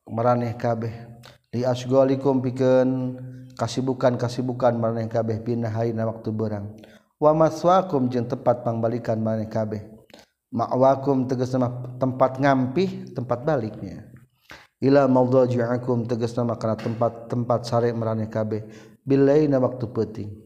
maraneh kabeh. Li asgolikum pikeun kasibukan kasibukan maraneh kabeh pindah hari na waktu berang. wa maswakum jeung tempat pangbalikan maneh kabeh. Ma'wakum tegas nama tempat ngampih tempat baliknya. Ila mawdaji'akum tegas nama kana tempat-tempat sare maneh kabeh. Bilaina waktu penting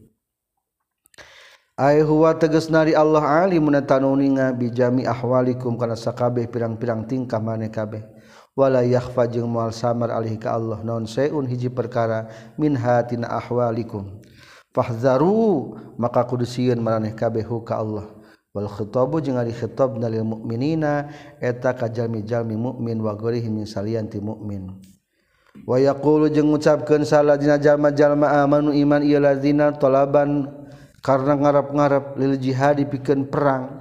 ay huwa tegas nari Allah alimun tanuninga bijami ahwalikum kana sakabeh pirang-pirang tingkah maneh kabeh. Wala yakhfa jeung moal samar alih ka Allah. Naon sayun hiji perkara min hatina ahwalikum. fahzaru maka kudu sieun maraneh kabeh ka Allah. Wal khitabu jeung ari khitab lil mukminina eta ka jalmi-jalmi mukmin wa ghairihim min salian ti mukmin wa yaqulu jeung ngucapkeun saladina jalma-jalma amanu iman ieu ladzina talaban karena ngarap-ngarap lil jihad dipikeun perang.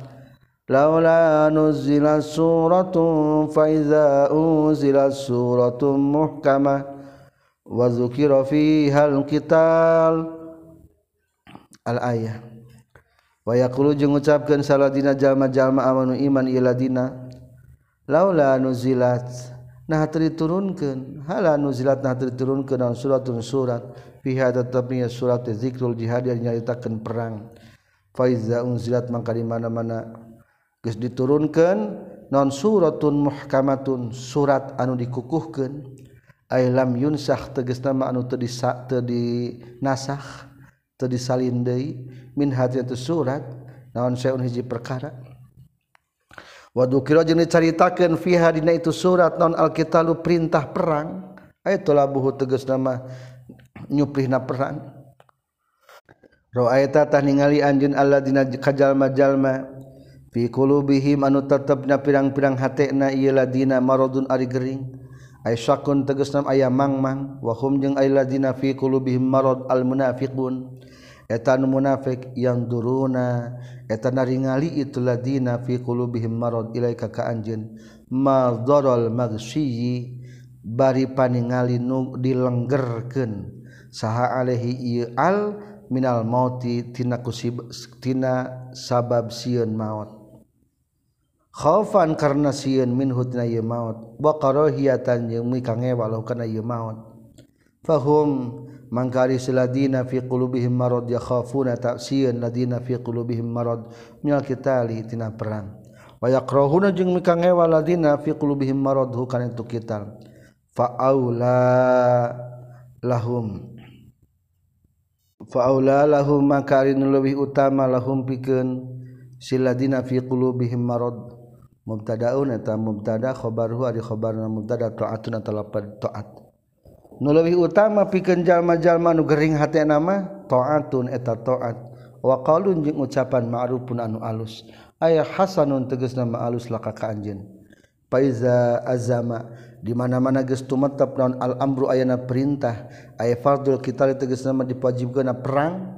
Laula nuzila suratun fa iza unzila suratun muhkamah wa dzukira fiha al-qital al-ayah. Wayakulu jeung ngucapkeun saladina jalma-jalma amanu iman iladina laula nuzilat nah turunkeun. Diturunkeun hala nuzilat nah turunkeun diturunkeun naon suratun surat. Fiha tatapnya surat zikrul jihad yang nyaritakeun perang. Faiza unzilat mangka di mana-mana. Geus diturunkeun non suratun muhkamatun surat anu dikukuhkeun. Ay lam yunsakh tegasna anu teu di nasakh teu disalin deui min hadratu surat naon saeun hiji perkara. Wa dukira jeung dicaritakeun fiha dina itu surat naon alkitalu perintah perang aya tulabuhu tegas nama nyuplihna perang. Ra'aita tah ningali anjeun alladzina kajalma-jalma fi qulubihim anu tetepna pirang-pirang hatena ieu ladina maradun ari gering. Aisyakun teges nam ayam mangmang wahum jeung ayladinafiqulubihim marad al munafiqun. Etan munafik yang duruna. Eta naringali itu ladina fi qulubihim marad ilaika ka anjeun. Madharal maghsyi bari paningali nu dilenggerkeun. Saha alaihi al minal mauti tina kusib tina sabab sieun maut. khaufan karena sieun minhu tina ieu maut. Wa karahiyatan jeung mi kangewa lahu kana ieu maut. Fahum mangkari siladina fi qulubihim marad yakhafuna ta'siyan ladina fi qulubihim marad. Minal qitali tina perang. Wa yakrahuna jeung mi kangewa ladina fi qulubihim marad hu kana itu qital fa aula lahum. Fa aula lahum makarin lebih utama lahum pikeun siladina fi qulubihim marad. mubtadaun eta mubtada khobaruhu ari khabarna mubtada taatun atau lapad taat. Nu leuwih utama pikeun jalma-jalma nu gering hatena mah taatun eta taat. Wa qalun jeung ucapan ma'rufun anu alus. Aya hasanun tegasna ma'alus laka ka anjeun. Paiza azama di mana-mana geus tumetep naon al amru ayana perintah. Aya fardul qital tegasna mah dipajibkeun perang.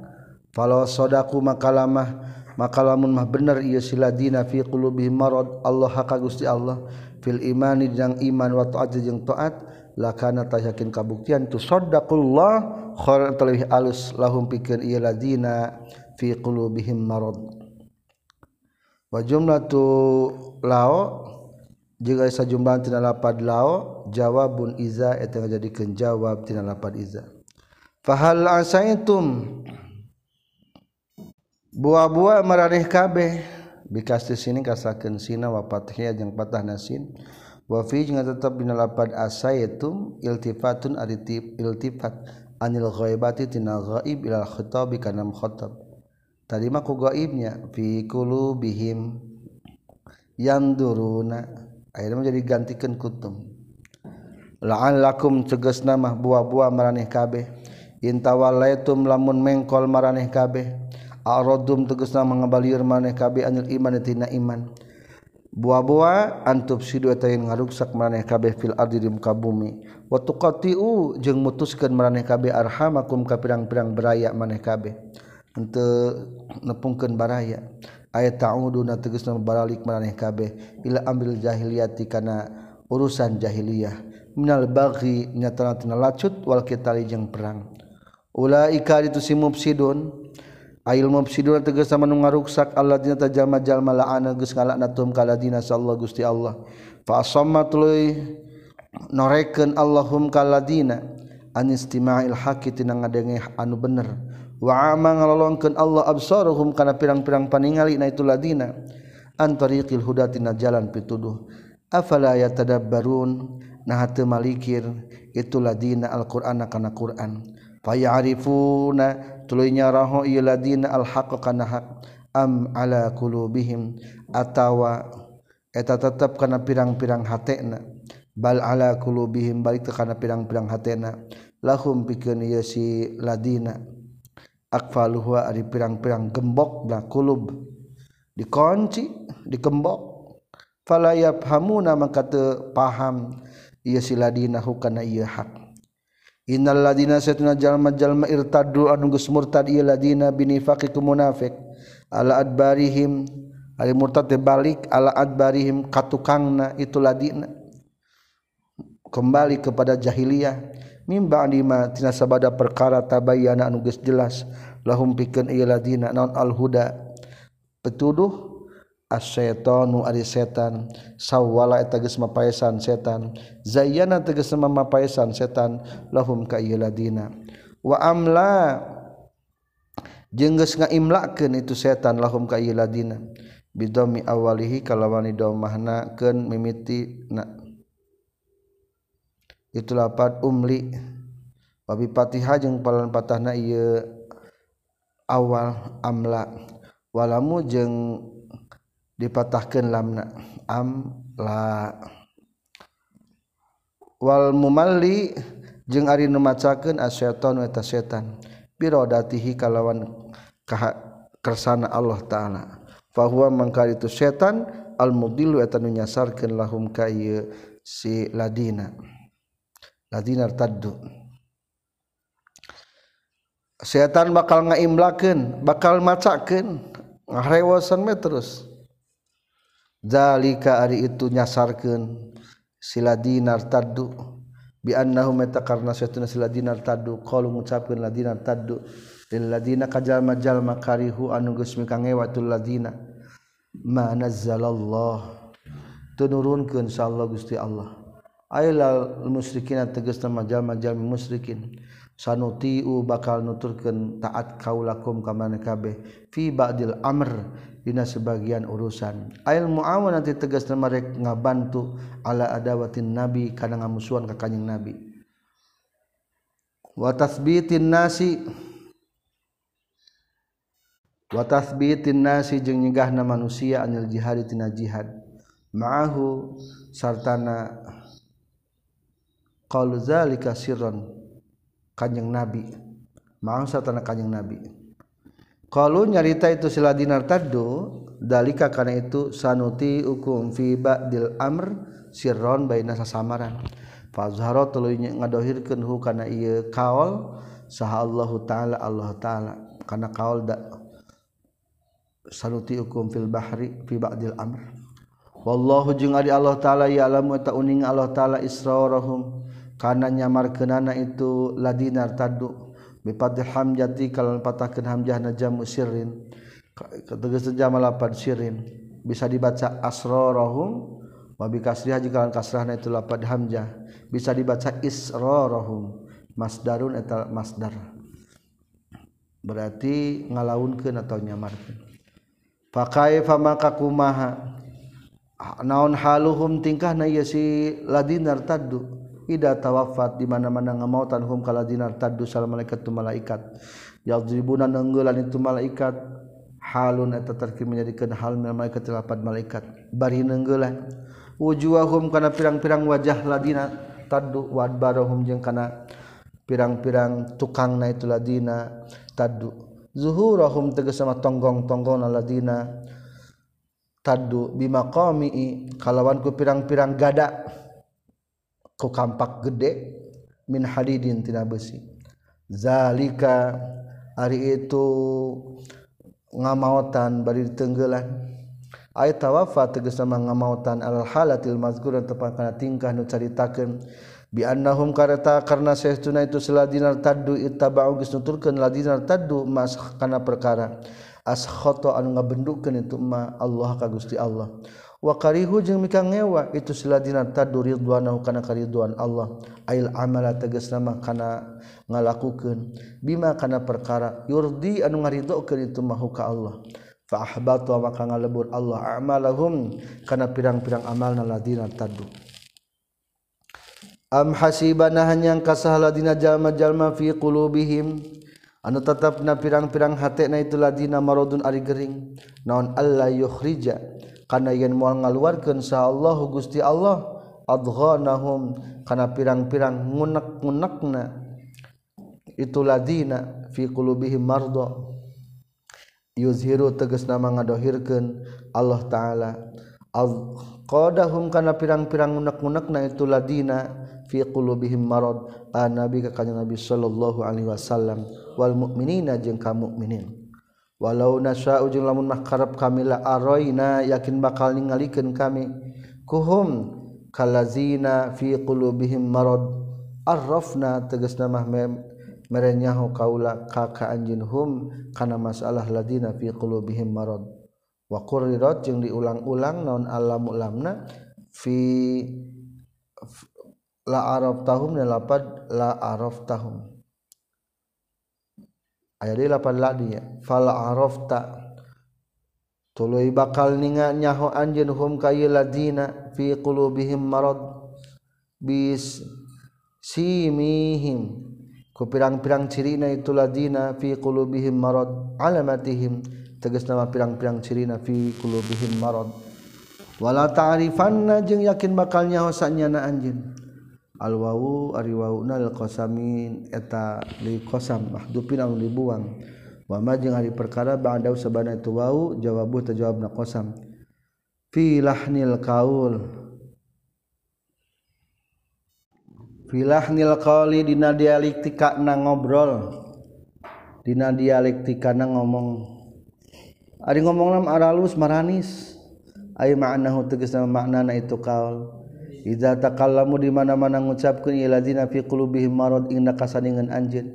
Falau sodaku makalamah. maka lamun mah bener ieu siladina fi qulubihim marad Allah haka Gusti Allah fil imani jeung iman wa taat jeung taat lakana tayakin kabuktian tu saddaqullah khairan talih alus lahum pikeun ieu ladina fi qulubihim marad. Wa jumlatu lao jika aya sajumlahan tina lapad lao jawabun iza eta ngajadikeun jawab tina lapad iza. Fahal asaitum? Buah-buah maraneh kabeh. Bikasti sini kasakeun sina wa fathia jeung patah nasin. Wa fi jeung tetep dina lapad asaitum iltifatun aditip iltifat anil ghaibati tina ghaib ila khitabi kana mukhatab tadi mah ku ghaibnya fi qulubihim yanduruna. Menjadi gantikan kutum. Laan lakum ceges nama buah-buah meraneh kabeh. Intawalaitum lamun mengkol maraneh kabeh aradum tegasna mangabalieur maneh kabeh anil iman tina iman. Buah-buah antub sidu eta ngaruksak maneh kabeh fil ardi di muka bumi. Wa tuqatiu jeung mutuskeun maneh kabeh arhamakum ka pirang-pirang baraya maneh kabeh henteu nepungkeun baraya. Ayat ta'uduna tegasna baralik maneh kabeh ila amril jahiliyati kana urusan jahiliyah. Minal baghi nyatana tina lacut wal kitali jeung perang. Ulaika itu si mufsidun Ail mufsidun tegasna manu ngaruksak alladzina tajama jalma la'ana geus ngalaknatum kaladina sallallahu Gusti Allah. Fa asamma tuluy norekeun Allahum kaladina an istima'il haqi tina ngadenge anu bener. Wa ama ngalolongkeun Allah absaruhum kana pirang-pirang paningali na itu ladina an tariqil huda tina jalan pituduh. Afala yatadabbarun nah teu malikir itu ladina alqur'ana kana Qur'an. Fayarifuna tuluy nyaraho ieu ladina alhaq kana hak am ala qulubihim atawa eta tetep kana pirang-pirang hatena bal ala qulubihim balik kana pirang-pirang hatena lahum pikeun ieu si ladina akfaluhu ari pirang-pirang gembok da kulub dikunci dikembok fala yafhamuna maka teu paham ieu si ladina hukana ieu hak Innal ladina satuna jalma jalma irtaddu anu geus murtad ieu ladina binifaqi ku munafiq. Ala adbarihim ari murtad teh balik ala adbarihim katukangna itu ladina kembali kepada jahiliyah. Mimba anima tina sabada perkara tabayyana anu geus jelas. Lahum pikeun ieu ladina naon al huda petuduh asyaitonu ari setan. Sawwala eta geus mapaesan setan. Zayyana tegas mapaesan setan. Lahum ka ieu ladina. Wa amla jeung geus ngaimlakeun itu setan lahum ka ieu ladina. Bidomi awalihi kalawan domahna keun mimiti na. Itu lapat umli. Babi patihah jeung palan patahna ieu awal amla. Walamu jeung dipatahkan lamna am la wal mumalli jeung ari nu macakeun asyaiton wa setan. Birodatihi kalawan kersana Allah taala. Fa huwa mangka itu setan al mudillu eta nu nyasarkeun lahum ka ieu si ladina. Ladina taddu. Setan bakal ngaimlakeun bakal macakeun ngarewosan me terus. zalika ari itu nyasarkeun sila dinar taddu. Bi annahu meta karna suatuna sila dinar taddu. Qalu ngucapkeun ladinar taddu. Lil ladina kajalma jalma karihu anu geus mikangewatul ladina. Ma nazzalallah. Tunurunkeun insyaallah Gusti Allah. Ailal musyrikin tegas nama jalma jalma musyrikin. sanutiu bakal nuturken taat kaulakum kamana kabeh. Fi ba'dil amr dina sebagian urusan. Ail muawana ti tegas mereka ngabantu ala adawatin nabi kana ngamusuhan ka kanjing nabi. Wa tasbitin nasi wa tasbitin nasi jeung nyegahna manusia anil jihad tina jihad. Ma'ahu sartana qaul zalika sirran. kanjeng nabi. Mangsa tanah kanjeng nabi. Kalau nyarita itu sila dinar tadu dalika karena itu sanuti ukum fi ba'dil amr sirron baina sasamaran. Fazharo tuluy ngadohirkeun hu kana ieu kaol saha Allah taala Allah taala. Kana kaol da sanuti ukum fil bahri fi ba'dil amr. Wallahu jeung ari Allah taala ya alamu ta uning Allah taala israrahum. karena nyamar kenana itu ladinar tadu bipatil hamjati kalau patahkan hamjah najamu syirin tegas jama lapan syirin bisa dibaca asrorohum wabi kasriha jika kasrahna itu lapan hamjah. Bisa dibaca isrorohum masdarun etal masdar. Berarti ngalaunkeun atau nyamarkeun. Pakai famaka kumaha? Naon haluhum tingkahna ieu si ladinar tadu ida tawafat di mana-mana ngamautan hum kaladzina taddu sal malaikat tu malaikat. Yadribuna nenggelan itu malaikat. Halun eta terkir menjadikan hal malaikat lapan malaikat. Bari nenggelan. Wujuhahum kana pirang-pirang wajah ladina taddu wadbarahum jeung kana pirang-pirang tukang na itu ladina taddu. Zuhurahum tegas sama tonggong-tonggong na ladina taddu. Bimaqami kalawan ku pirang-pirang gada. ku kampak gede min hadidin tina besi. Zalika ari itu ngamautan bari tenggelan. Ayat tawafa tegas sama ngamautan al halatil mazkur dan tepat karena tingkah nu caritakeun. Bi annahum kareta karena saestuna itu seladinar taddu ittaba'u geus nuturkeun ladinar taddu mas kana perkara. Askhata anu ngabendukeun itu ma Allah ka Gusti Allah. wakarihu jeung mika ngewa. Itu siladina tadu ridwanahu kana karidwan Allah. Ail amala tegas nama kana ngalakukeun. Bima kana perkara yurdi anu ngaridokeun itu mahu ka Allah. Fa ahbata maka ngalebur Allah amalahum kana pirang-pirang amalna ladina tadu am hasibana hanyang kasahaladina jalma-jalma fi qulubihim. Anu tetap na pirang-pirang hatena itu ladina maradun ari gering. Naon Allah yukhrija. karena yen mual ngaluarkeun sa Allah Gusti Allah adghanahum. Kana pirang-pirang ngunek-ngunekna itu ladina fi qulubihim marda yuzhiru tegas nama ngadohirkan Allah taala. Adqadahum kana pirang-pirang ngunek-ngunekna itu ladina fi qulubihim marad. Ah, nabi ka nabi sallallahu alaihi wasallam. Wal mukminina jeung ka mukminin walau nasya ujung lamun makarab kami la aroina yakin bakal ningalikeun kami. Kuhum kalazina fi qulubihim marad. Arrafna tegasna mah merenyahu kaula kaka anjin hum kana masalah ladina fi qulubihim marad. Wa qurrirat jeung diulang-ulang naon alam ulamna fi la araf tahum la lapad la araf tahum aya di lapan ladinya fal arafta tuluy bakal ninga nyaho anjeun hum kayil ladina fi qulubihim marad. Bis simihim. Ku pirang-pirang cirina itu ladina fi qulubihim marad. Alamatihim. Tegas nama pirang-pirang cirina fi qulubihim marad. Wala ta'rifanna jeung yakin bakal nyaho sanyana anjeun. alwawu qasamin eta li qasam mahdupin anu dibuang wama jeung ari perkara ba'da sabana itu wau jawabu terjawabna qasam. Fi lahnil qaul. Fi lahnil dina dialektika na ngobrol. Dina dialektika na ngomong. Ari ngomongna aralus maranis. Ay ma'nahu tegasna maknana itu qaul. Iza takallamu di mana-mana ngucapkeun iladina fi qulubihim marad ingna nakasaningan anjeun.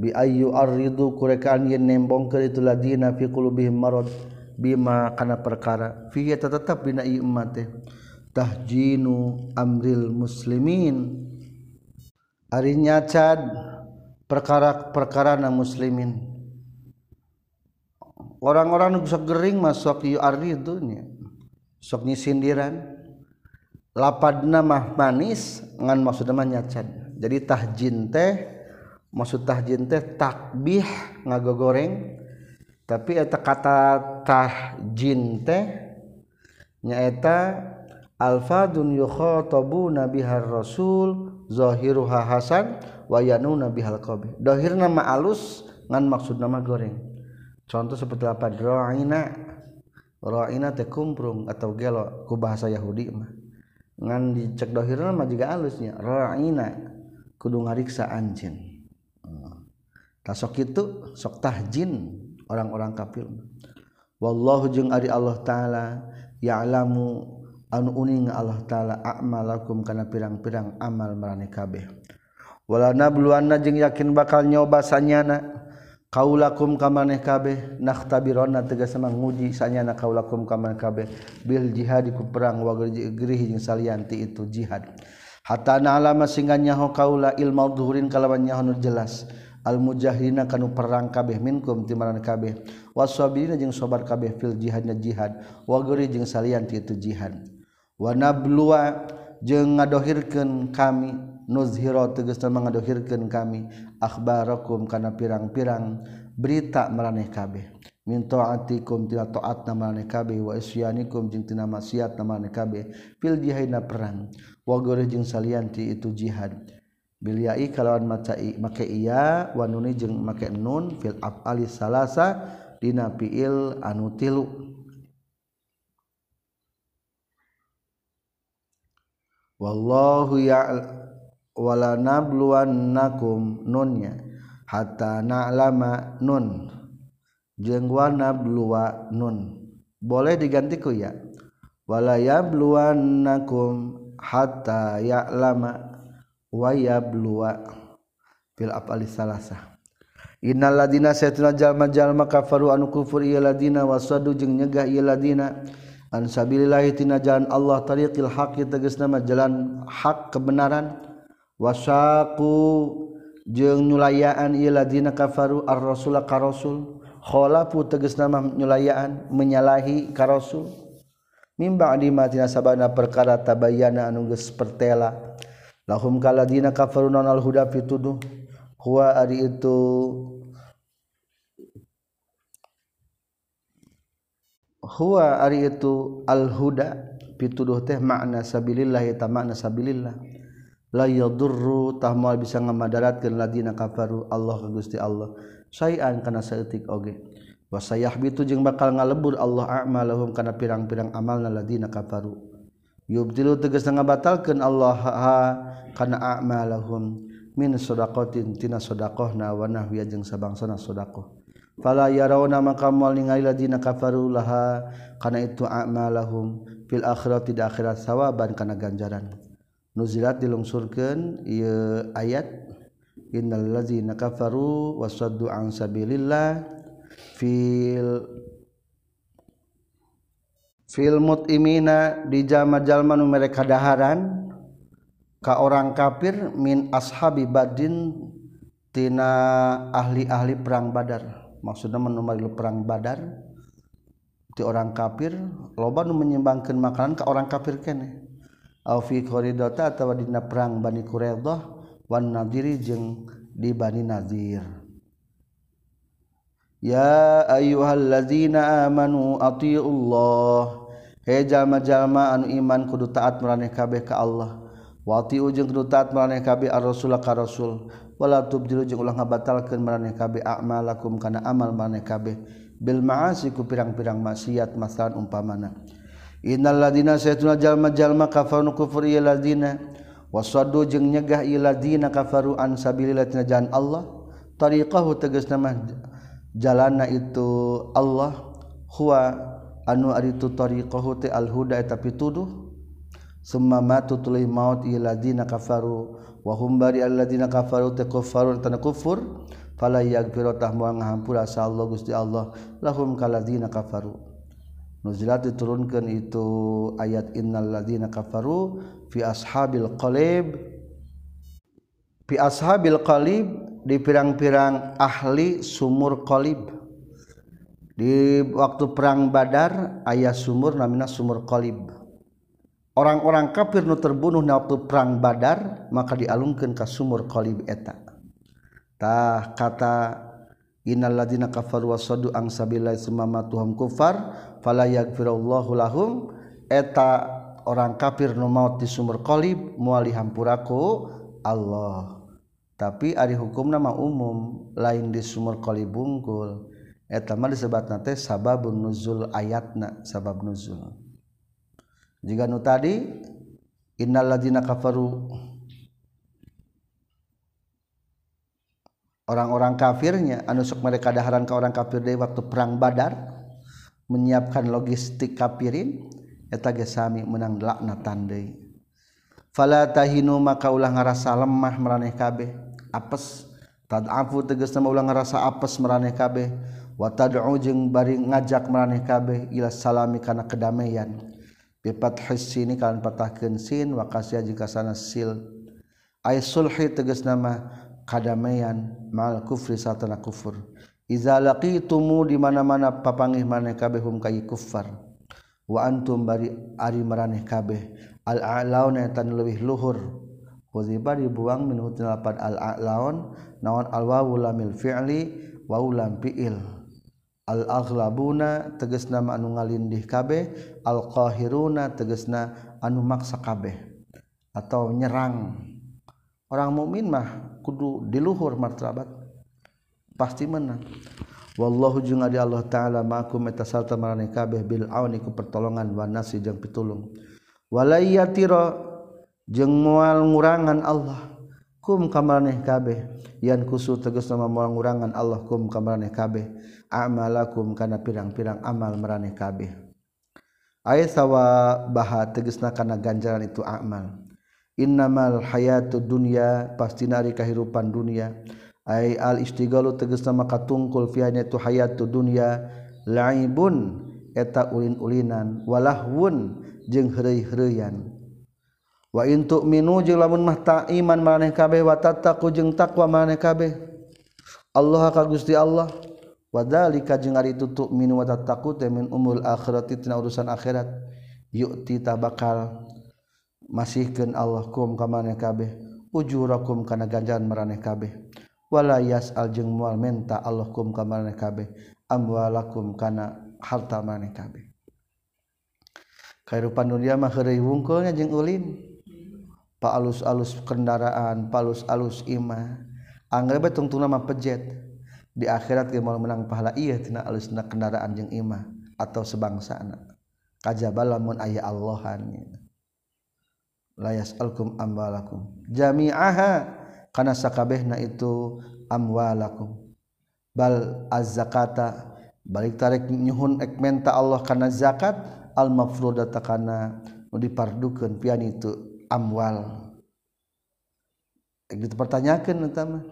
Bi ayyu aridu kurekaan yen nembongkeun itu ladina fi qulubihim marad bima kana perkara. Fi tetap bina i umat teh. Tahjinu amril muslimin. Ari nyacad perkara-perkara na muslimin. Orang-orang nu sok gering masuk ieu aridunya sok nyisindiran. lapad mah manis ngan maksudna mah nyacan. Jadi tahjin teh maksud tahjin teh takbih ngagogoreng. Tapi eta kata tahjin teh nyaeta alfadun yukhatabuna nabihar rasul zahiruha hasan wa yanu nabihal qabih. Dohirna mah alus ngan maksud nama goreng. Contoh seperti apa ro'ina ro'ina teh kumprung atau gelo ku bahasa Yahudi mah. ngan dicek dohir mah juga alusnya. Ra'ina kudu ngariksa anjin tasok itu sok tahjin orang-orang kafir. Wallahu jeung ari Allah taala ya'lamu anu uning Allah taala a'malakum kana pirang-pirang amal marane kabeh. Wala nabluwanna jeung yakin bakal nyoba sanyana. kaulakum kamaneh kabeh naktabironna tegas sama nguji sanyana kaulakum kamaneh kabeh. Bil jihad ku perang wa gerih jeung salianti itu jihad. Hatta na'lama singa nyaho kaula ilmu dhuhurin kalawan nyaho nu jelas. Al mujahidina kanu perang kabeh minkum timaran kabeh. Wasabirina jeung sobar kabeh fil jihadna jihad. Wa gerih jeung salianti itu jihad. Wa nabluwa jeung ngadohirkeun kami. Nuzhira tegasna ngadohirkeun kami. akhbarakum kana pirang-pirang berita meraneh kabeh. Min taatikum tina taat na meraneh kabeh wa isyanikum jeung tina maksiat na meraneh kabeh fil jihadna perang. Wa gore jeung salian ti itu jihad. Bil ya'i kalawan macai make iya wa nuni jeung make nun fil afali salasa dina fiil anu tilu. Wallahu ya ya'wala nabluwannakum nunnya hatta na'lama nun. Jeung wa nabluwa nun. Boleh digantiku ya? Wala yabluwannakum hatta ya'lama wa yabluwa fil afali salasa innal ladina saytuna jalma jalma kafaru anu kufur ieu ladina wasadu jeung nyegah ieu ladina ansabilillahitina jalan Allah tariqil haqi tegas nama jalan hak kebenaran wasaku jeung nyulayaan ieu kafaru ar-rasul ka rasul. Khalafu tegas nama nyulayaan menyalahi ka rasul. Mimba di matina sabana perkara tabayyana anu geus pertela. Lahum kaladina kafaru nanal huda fituduh huwa ari itu huwa ari itu al huda pituduh teh makna sabilillah eta makna sabilillah. la layadurru tahmal bisa ngamadaratkeun ladina kafaru Allah ka Gusti Allah. Sayan kana saeutik oge. Wa sayahbitu jeung bakal ngalebur Allah a'malahum kana pirang-pirang amalna ladina kafaru. Yubtilu tegas ngabatalkeun Allah ha kana a'malahum min sadaqatin tina sadaqahna wa nahwiya jeung sabangsana sadaqah fala yarawna maka moal ningali ladina kafaru laha kana itu a'malahum fil akhirati di akhirat sawaban kana ganjaran. nuzilat dilungsurkan ieu ayat innal ladzina kafaru wasaddu an sabilillah fil fil mutimina di jalma-jalma nu mereka daharan ka orang kafir min ashabi badin tina ahli-ahli perang badar. Maksudnya menumari perang badar ti orang kafir loba nu menyembangkan makanan ka orang kafir kene. Aufiridota atau dina perang Bani Quraidah wan nadiri jeung di Bani Nadir Ya ayyuhalladzina amanu atiullah He jalma-jalma anu iman kudu taat maraneh kabeh ka Allah. Wa atiu jeung kudu taat maraneh kabeh ar rasul ka rasul. Wala tubdilu jeung ulah ngabatalkeun maraneh kabeh a'malakum kana amal maraneh kabeh. Bil ma'asi ku pirang-pirang maksiat masalan umpamana. Innal ladina sayatuna jalma jalma kafaru kufur ladina. Wasadu jeung nyegah ladina kafaru an sabilillah tina jalan Allah. Tariqahu tegas nama jalana itu Allah. Huwa anu ari tu tariqahu te al huda eta tuduh summa matu tuluy maut ladina kafaru. Wa hum bari alladina kafaru te kufarun tan kufur. Fala yaghfiru tah ngahampura sa Allah Gusti Allah. Lahum kaladina kafaru. nuzilat diturunkan itu ayat innal ladina kafaru fi ashabil qalib fi ashabil qalib di pirang-pirang ahli sumur qalib. Di waktu perang badar ayat sumur namina sumur qalib. Orang-orang kafir nu terbunuh di waktu perang badar maka dialungkan ke sumur qalib eta. Tah kata innalladzina kafaru wasadu ang sabillahi sumama tuhum kufar fala yaghfirullahu lahum. Eta orang kafir nu maut di sumur qalib moal dihampuraku Allah. Tapi ari hukumna nama umum lain di sumur qalib bungkul. Eta mah disebutna teh sababun nuzul ayatna sabab nuzul. Jika nu tadi innalladzina kafaru orang-orang kafirnya anusuk mereka daharan ke orang kafir dari waktu perang badar menyiapkan logistik kafirin eta gesami menang laknatan deui. Fala tahinu maka ulah ngarasa lemah meraneh kabeh apes. Tad'afu tegasna ulah ngarasa apes meraneh kabeh. Wa tad'u jeung bari ngajak meraneh kabeh ila salami kana kedamaian. Bi fathis sini kan patahkeun sin wa kasya jika sana sil. Ay sulhi tegasna mah kadamaian mal kufri satana kufur. Iza laqitumu di mana-mana papangih maneh kabeh hum kayi kufar wa antum bari ari maraneh kabeh. Al a'launa tan leuwih luhur. Waziba dibuang min hutin lapad al a'laun naon al wawu lamil fi'li wa lam fi'il. Al aghlabuna tegasna anu ngalindih kabeh. Al qahiruna tegasna anu maksa kabeh. Atau nyerang. orang mukmin mah kudu diluhur martabat. Pasti menang. Wallahu jeung adi Allah taala makum eta salta marane kabeh bil auni ku pertolongan wa nasi jeung pitulung. Walayatira jeung moal ngurangan Allah kum kamarane kabeh. Yan kusu tegas nama moal ngurangan Allah kum kamarane kabeh. Amalakum kana pirang-pirang amal marane kabeh. Ayat sawa baha tegasna kana ganjaran itu amal. innamal hayatu dunya pasti nari kahirupan dunia. Ay al istigalu tegas nama katungkul fianya tu hayatu dunya. Laibun eta ulin-ulinan. Walahwun jeung heureuy-heureuyan wa in tu'minu jeung lamun mah ta iman kabeh wa tattaqu jeung takwa maneh kabeh. Allah ka Gusti Allah. Wadzalika jeung ari itu tu'minu wa tattaqu teh min umul akhirati tina urusan akhirat. Yu'ti tabakal. masihkan Allahkum kamaneh kabeh ujurakum kana ganjaran maraneh kabeh. Wala yas'al jeung moal menta Allahkum kamaneh kabeh amwalakum kana harta maraneh kabeh. Kairupan dunia mah heureuy wungkulnya jeung ulin. Pa alus-alus kendaraan palus-alus imah anggrek bae tungtungna mah pejet. Di akhirat ge moal menang pahala ieu tina alusna kendaraan jeung imah atau sebangsa anak kajabalamun aya Allahan. Layas alkum amwalakum. Jami'aha. Kana sakabehna itu amwalakum. Bal az-zakata. Balik tarik nyuhun ek menta Allah kana zakat. Al mafrudata kana nu dipardukeun pian itu amwal. Gitu pertanyakan eta mah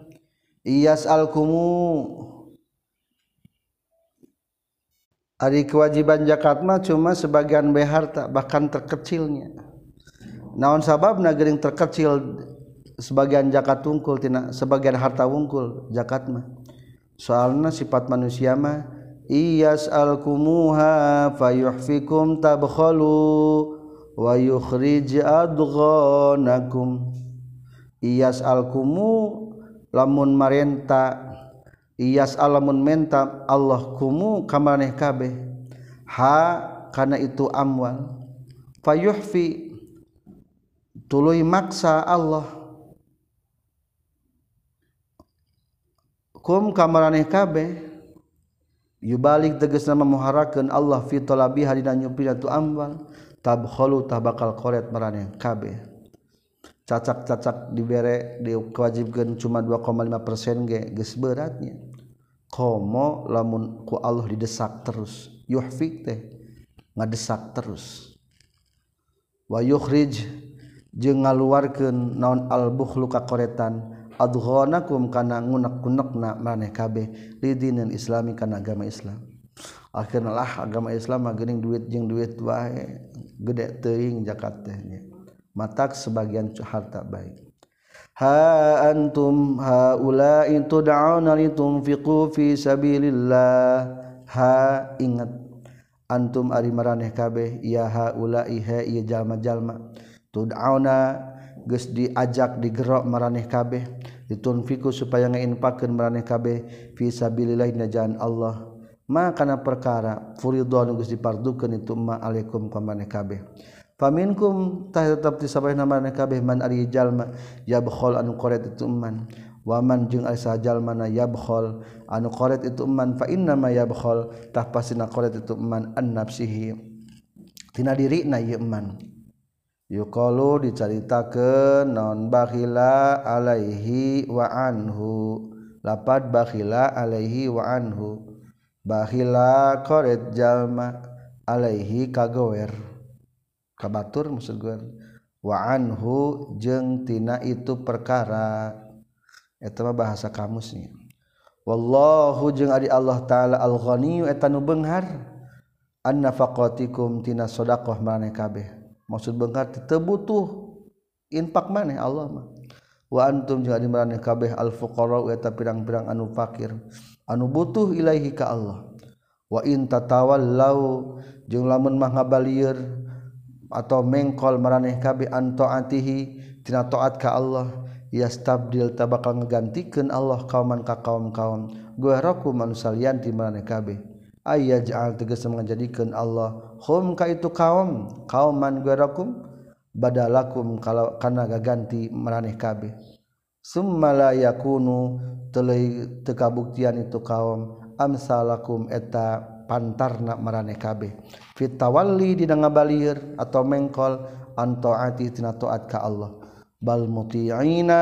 iyas alkumu Ari kewajiban zakat mah cuma sebagian harta bahkan terkecilnya naon sabab nagering terkecil sebagian zakat tungkul tina sebagian harta wungkul zakat mah? Soalna sifat manusia mah iyas alkumuha fayuhfikum tabkhalu wa yukhrij adghanakum. Iyas alkumu lamun marenta iyas alamun menta Allah kumu kamaneh kabeh? Ha kana itu amwal. Fayuhfi tuluy maksa Allah. Kum kamaraneh kabeh yubalik tegas nama muharakeun Allah fi talabi hadina nyupina tu ambal tabkhalu tabakal koret maraneh kabeh. Cacak-cacak dibere diwajibkeun cuma 2,5% ge geus beratnya komo lamun ku Allah didesak terus yuhfik teh ngadesak terus. Wa yukhrij jeung ngaluarkeun naon al-bukhlu ka koretan adghanakum kana ngunak-gunakna maneh kabeh lidinin islami kana agama Islam. Akhirna lah agama Islam mah geuning duit jeung duit wae gede teuing zakat teh nya. Matak sebagian harta baik. Ha antum haula itu tud'auna litunfiqu fi sabilillah. Ha ingat. Antum ari maraneh kabeh ya haula iha ieu jalma-jalma. tudauna geus diajak digerok maraneh kabeh ditunfiku supaya ngeinfakeun maraneh kabeh fi sabilillah jalan Allah. Ma kana perkara furidhon geus dipardukeun itu ma alaikum ka kabeh. Faminkum tah tetep ti sabaraha maraneh kabeh man ari jalma yabkhal anu qoret itu man waman jeung ari sajalma na yabkhal anu qoret itu man fa inna ma yabkhal tah pasina qoret itu man an nafsihi tina diri na ieu man Yuqalu dicaritakeun naon bakhila alaihi wa anhu. Lapad bakhila alaihi wa anhu. Bakhila koret jalma alaihi kagower. Kabatur maksud gue. Wa anhu jeung tina itu perkara. Eta mah bahasa kamusnya. Wallahu jeung ari Allah taala al-ghaniyu eta nu beunghar an nafaqatikum tina shadaqah maraneh kabeh. maksud bengkar tebutuh infak maneh Allah mah. Wa antum jeung ari maraneh kabeh al fuqara eta pirang-pirang anu fakir anu butuh ilahi ka Allah. Wa in tatawallau jeung lamun mah ngabalieur atau mengkol maraneh kabeh an taatihi tina taat ka Allah yastabdil tabakal ngagantikeun Allah kauman ka kaum-kaum. Gueraku manusia lianti maraneh kabeh. ayah ja'al tegas menjadikan Allah hum ka itu kaum kaum man badalakum kalau kana gaganti meraneh kabeh. Summa la yakunu teuy teka buktian itu kaum amsalakum eta pantarna maraneh kabeh. Fit tawalli ngabalir atau mengkol antoati tina taat ka Allah. Bal muti'ina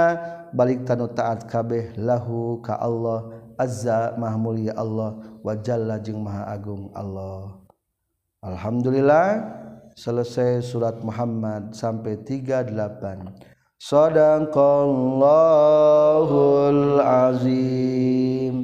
balik tanu taat kabeh lahu ka Allah. azza maha mulia Allah wa jalla jeung maha agung Allah. Alhamdulillah selesai surat Muhammad sampai 38 Sadaqallahul azim.